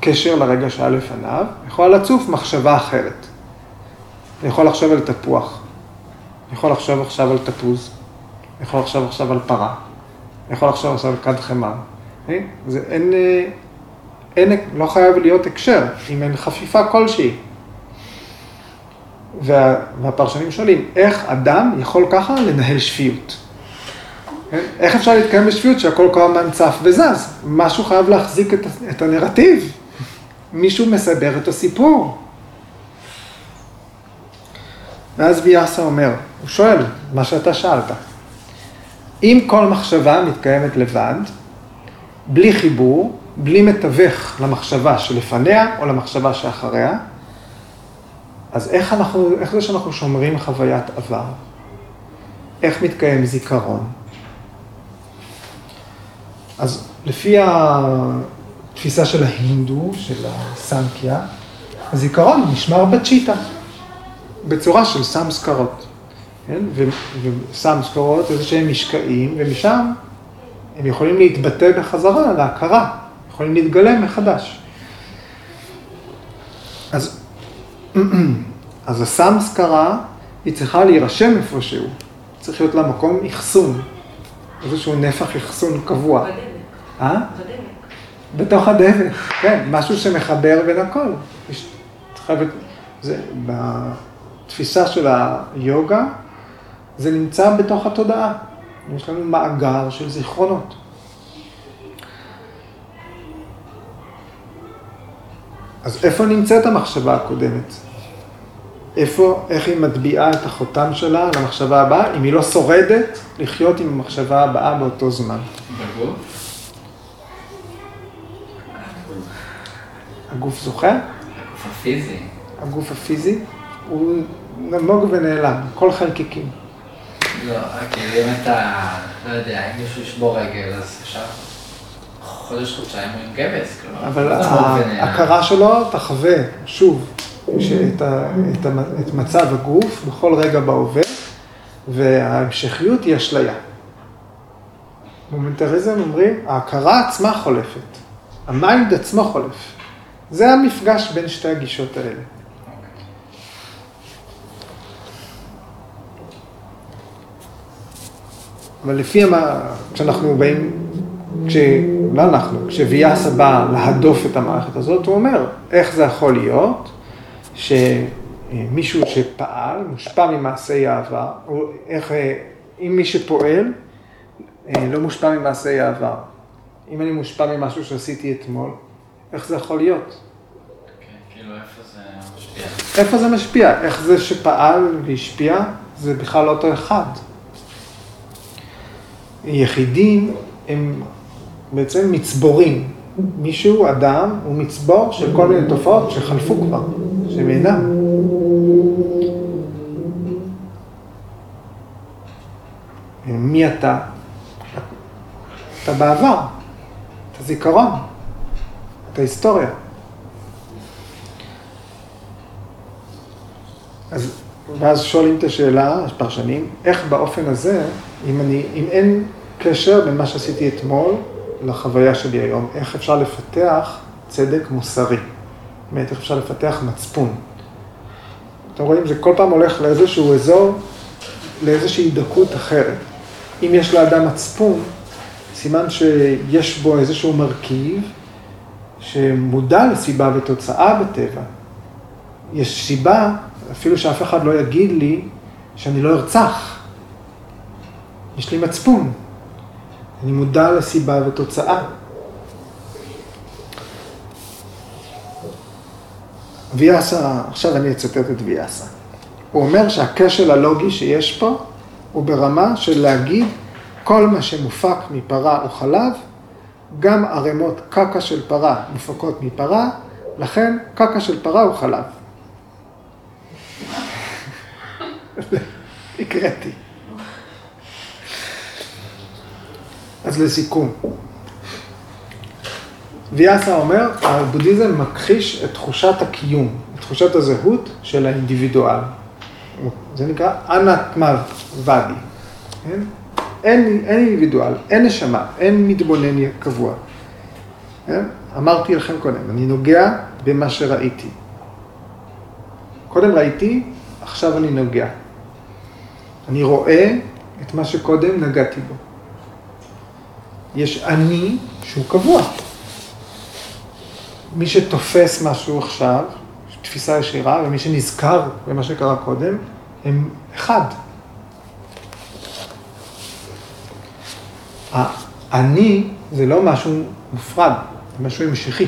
קשר לרגע שהיה לפניו, יכולה לצוף מחשבה אחרת. אני יכול לחשוב על תפוח, אני יכול לחשוב עכשיו על תפוז, אני יכול לחשוב עכשיו על פרה, אני יכול לחשוב עכשיו על כד חמר. זה אין, אה, אין, לא חייב להיות הקשר, אם אין חפיפה כלשהי. וה, והפרשנים שואלים, איך אדם יכול ככה לנהל שפיות? כן? איך אפשר להתקיים בשפיות שהכל כל הזמן צף וזז? משהו חייב להחזיק את, את הנרטיב. מישהו מסבר את הסיפור. ואז ויאסה אומר, הוא שואל, מה שאתה שאלת, אם כל מחשבה מתקיימת לבד, בלי חיבור, בלי מתווך למחשבה שלפניה או למחשבה שאחריה, אז איך, אנחנו, איך זה שאנחנו שומרים חוויית עבר? איך מתקיים זיכרון? אז לפי התפיסה של ההינדו, של הסנקיה, הזיכרון נשמר בצ'יטה, בצורה של סמסקרות. כן? וסמסקרות איזה שהם משקעים, ומשם הם יכולים להתבטא בחזרה להכרה, יכולים להתגלם מחדש. אז, אז הסמסקרה, היא צריכה להירשם איפשהו, צריך להיות לה מקום אחסון, איזשהו נפח אחסון קבוע. בדלק. אה? בתוך הדבק, כן, משהו שמחבר בין הכל. יש, חייבת, זה, בתפיסה של היוגה, זה נמצא בתוך התודעה. יש לנו מאגר של זיכרונות. אז איפה נמצאת המחשבה הקודמת? איפה, איך היא מטביעה את החותם שלה על המחשבה הבאה, אם היא לא שורדת לחיות עם המחשבה הבאה באותו זמן. בגוף? הגוף זוכר? הגוף הפיזי. הגוף הפיזי הוא נמוג ונעלם, כל חלקיקים. לא, כאילו אם אתה, לא יודע, אם מישהו ישבור רגל, אז אפשר חודש, חודשיים הוא עם גבס, כלומר. אבל. ההכרה שלו תחווה, שוב, שאת ה, את, ה, את מצב הגוף בכל רגע בהווה, וההמשכיות היא אשליה. momentarism אומרים, ההכרה עצמה חולפת, ה mind עצמו חולף. זה המפגש בין שתי הגישות האלה. אבל לפי מה, כשאנחנו באים, כש... לא אנחנו, כשוויאסה בא להדוף את המערכת הזאת, הוא אומר, איך זה יכול להיות שמישהו שפעל, מושפע ממעשי העבר, או איך, אם מי שפועל לא מושפע ממעשי העבר. אם אני מושפע ממשהו שעשיתי אתמול, איך זה יכול להיות? כן, כאילו איפה זה משפיע? איפה זה משפיע? איך זה שפעל והשפיע, זה בכלל לא אותו אחד. יחידים הם בעצם מצבורים. מישהו, אדם, הוא מצבור של כל מיני תופעות שחלפו כבר, שהם אינם. מי אתה? אתה בעבר, אתה זיכרון, אתה היסטוריה. אז, ואז שואלים את השאלה, הפרשנים, איך באופן הזה, אם, אני, אם אין קשר בין מה שעשיתי אתמול לחוויה שלי היום, איך אפשר לפתח צדק מוסרי. באמת, איך אפשר לפתח מצפון. אתם רואים, זה כל פעם הולך לאיזשהו אזור, לאיזושהי דקות אחרת. אם יש לאדם מצפון, סימן שיש בו איזשהו מרכיב שמודע לסיבה ותוצאה בטבע. יש סיבה, אפילו שאף אחד לא יגיד לי, שאני לא ארצח. יש לי מצפון. אני מודע לסיבה ותוצאה. ויאסה, עכשיו אני אצטט את ויאסה. הוא אומר שהכשל הלוגי שיש פה הוא ברמה של להגיד כל מה שמופק מפרה או חלב, גם ערימות קקה של פרה מופקות מפרה, לכן קקה של פרה הוא חלב. הקראתי. אז לסיכום, ויאסה אומר, הבודהיזם מכחיש את תחושת הקיום, את תחושת הזהות של האינדיבידואל. זה נקרא אנטמה ואדי. כן? אין, אין אינדיבידואל, אין נשמה, אין מתבונן קבוע. כן? אמרתי לכם קודם, אני נוגע במה שראיתי. קודם ראיתי, עכשיו אני נוגע. אני רואה את מה שקודם נגעתי בו. יש אני שהוא קבוע. מי שתופס משהו עכשיו, תפיסה ישירה, ומי שנזכר במה שקרה קודם, הם אחד. אני זה לא משהו מופרד, זה משהו המשכי.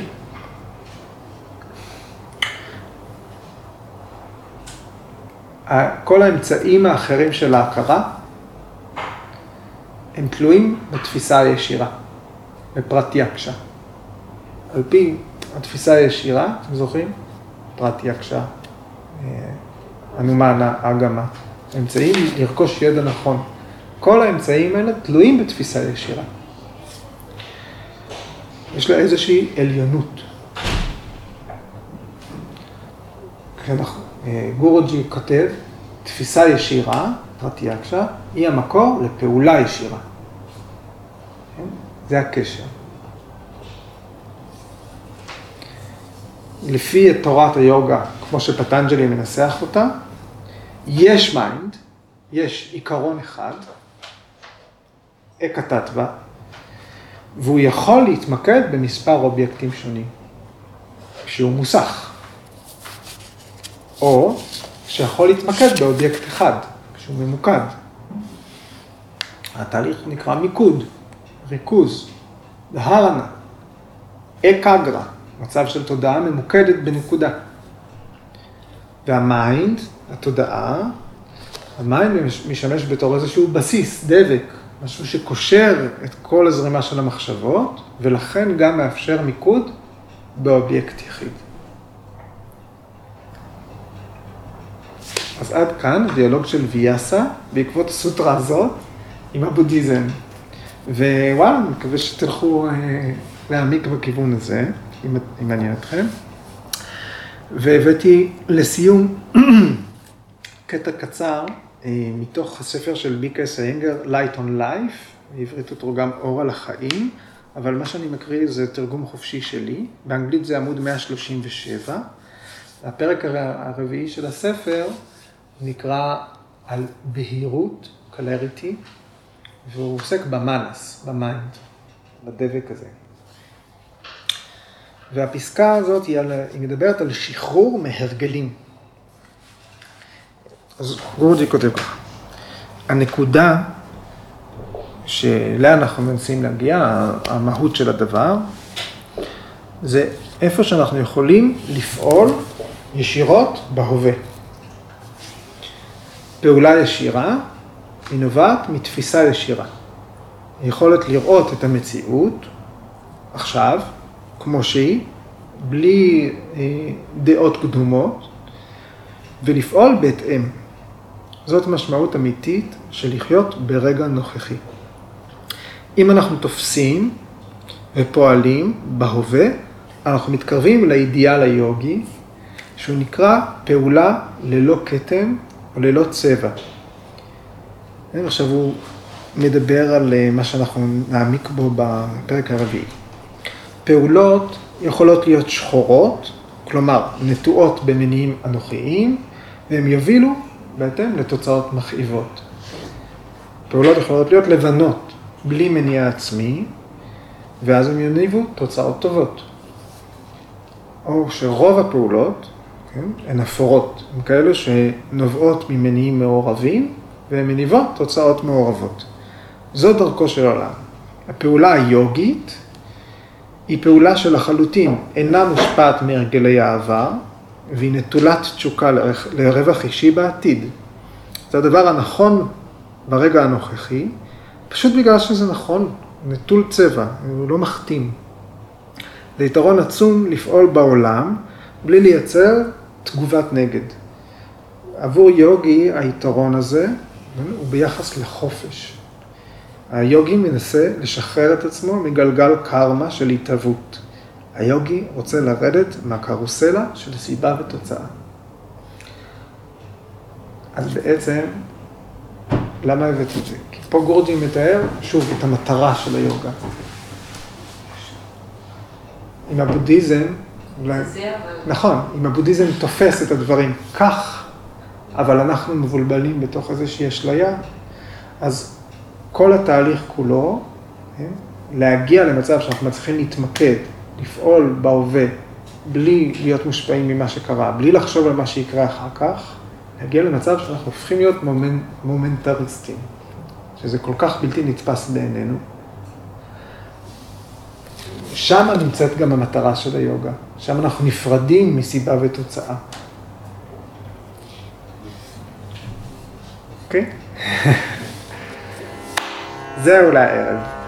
כל האמצעים האחרים של ההכרה הם תלויים בתפיסה הישירה, בפרט יקשה. על פי התפיסה הישירה, אתם זוכרים? פרט יקשה, אנומנה, אגמה, אמצעים לרכוש ידע נכון. כל האמצעים האלה תלויים בתפיסה ישירה. יש לה איזושהי עליונות. כן, גורוג'י כותב, תפיסה ישירה, פרטיאקשה, היא המקור לפעולה ישירה. כן? זה הקשר. לפי תורת היוגה, כמו שפטנג'לי מנסח אותה, יש mind, יש עיקרון אחד, אקה תתווה, והוא יכול להתמקד במספר אובייקטים שונים, כשהוא מוסח. או שיכול להתמקד באובייקט אחד, כשהוא ממוקד. התהליך נקרא מיקוד, ריכוז, דהרנה, אקגרה, מצב של תודעה ממוקדת בנקודה. וה mind, התודעה, ה mind משמש בתור איזשהו בסיס, דבק, משהו שקושר את כל הזרימה של המחשבות, ולכן גם מאפשר מיקוד באובייקט יחיד. אז עד כאן דיאלוג של ויאסה בעקבות הסוטרה הזאת עם הבודהיזם. ווואלה, אני מקווה שתלכו אה, להעמיק בכיוון הזה, אם, אם מעניין אתכם. והבאתי לסיום קטע קצר מתוך הספר של ביקה סיינגר, Light on Life, בעברית הוא תורגם אור על החיים, אבל מה שאני מקריא זה תרגום חופשי שלי, באנגלית זה עמוד 137. הפרק הרביעי של הספר נקרא על בהירות, clarity, והוא עוסק במאנס, ב mind, בדבק הזה. והפסקה הזאת היא, על, היא מדברת על שחרור מהרגלים. אז גורוג'י כותב ככה, הנקודה שאליה אנחנו מנסים להגיע, המהות של הדבר, זה איפה שאנחנו יכולים לפעול ישירות בהווה. פעולה ישירה היא נובעת מתפיסה ישירה. היכולת לראות את המציאות עכשיו, כמו שהיא, בלי אה, דעות קדומות, ולפעול בהתאם. זאת משמעות אמיתית של לחיות ברגע נוכחי. אם אנחנו תופסים ופועלים בהווה, אנחנו מתקרבים לאידיאל היוגי, שהוא נקרא פעולה ללא כתם או ללא צבע. עכשיו הוא מדבר על אה, מה שאנחנו נעמיק בו בפרק הרביעי. פעולות יכולות להיות שחורות, כלומר נטועות במניעים אנוכיים, והם יובילו בהתאם לתוצאות מכאיבות. פעולות יכולות להיות לבנות, בלי מניע עצמי, ואז הם יניבו תוצאות טובות. או שרוב הפעולות, כן, הן אפורות, הן כאלו שנובעות ממניעים מעורבים, והן מניבות תוצאות מעורבות. זו דרכו של עולם. הפעולה היוגית היא פעולה שלחלוטין אינה מושפעת מהרגלי העבר, והיא נטולת תשוקה לרווח אישי בעתיד. זה הדבר הנכון ברגע הנוכחי, פשוט בגלל שזה נכון, נטול צבע, הוא לא מחתים. זה יתרון עצום לפעול בעולם בלי לייצר תגובת נגד. עבור יוגי היתרון הזה הוא ביחס לחופש. היוגי מנסה לשחרר את עצמו מגלגל קרמה של התהוות. היוגי רוצה לרדת מהקרוסלה של סיבה ותוצאה. אז בעצם, למה הבאתי את זה? כי פה גורג'י מתאר, שוב, את המטרה של היוגה. עם הבודהיזם, אולי... נכון, אם הבודהיזם תופס את הדברים כך, אבל אנחנו מבולבלים בתוך איזושהי אשליה, אז כל התהליך כולו, כן, להגיע למצב שאנחנו מצליחים להתמקד, לפעול בהווה, בלי להיות מושפעים ממה שקרה, בלי לחשוב על מה שיקרה אחר כך, להגיע למצב שאנחנו הופכים להיות מומנ... מומנטריסטים, שזה כל כך בלתי נתפס בעינינו. שם נמצאת גם המטרה של היוגה, שם אנחנו נפרדים מסיבה ותוצאה. אוקיי? זהו לערב.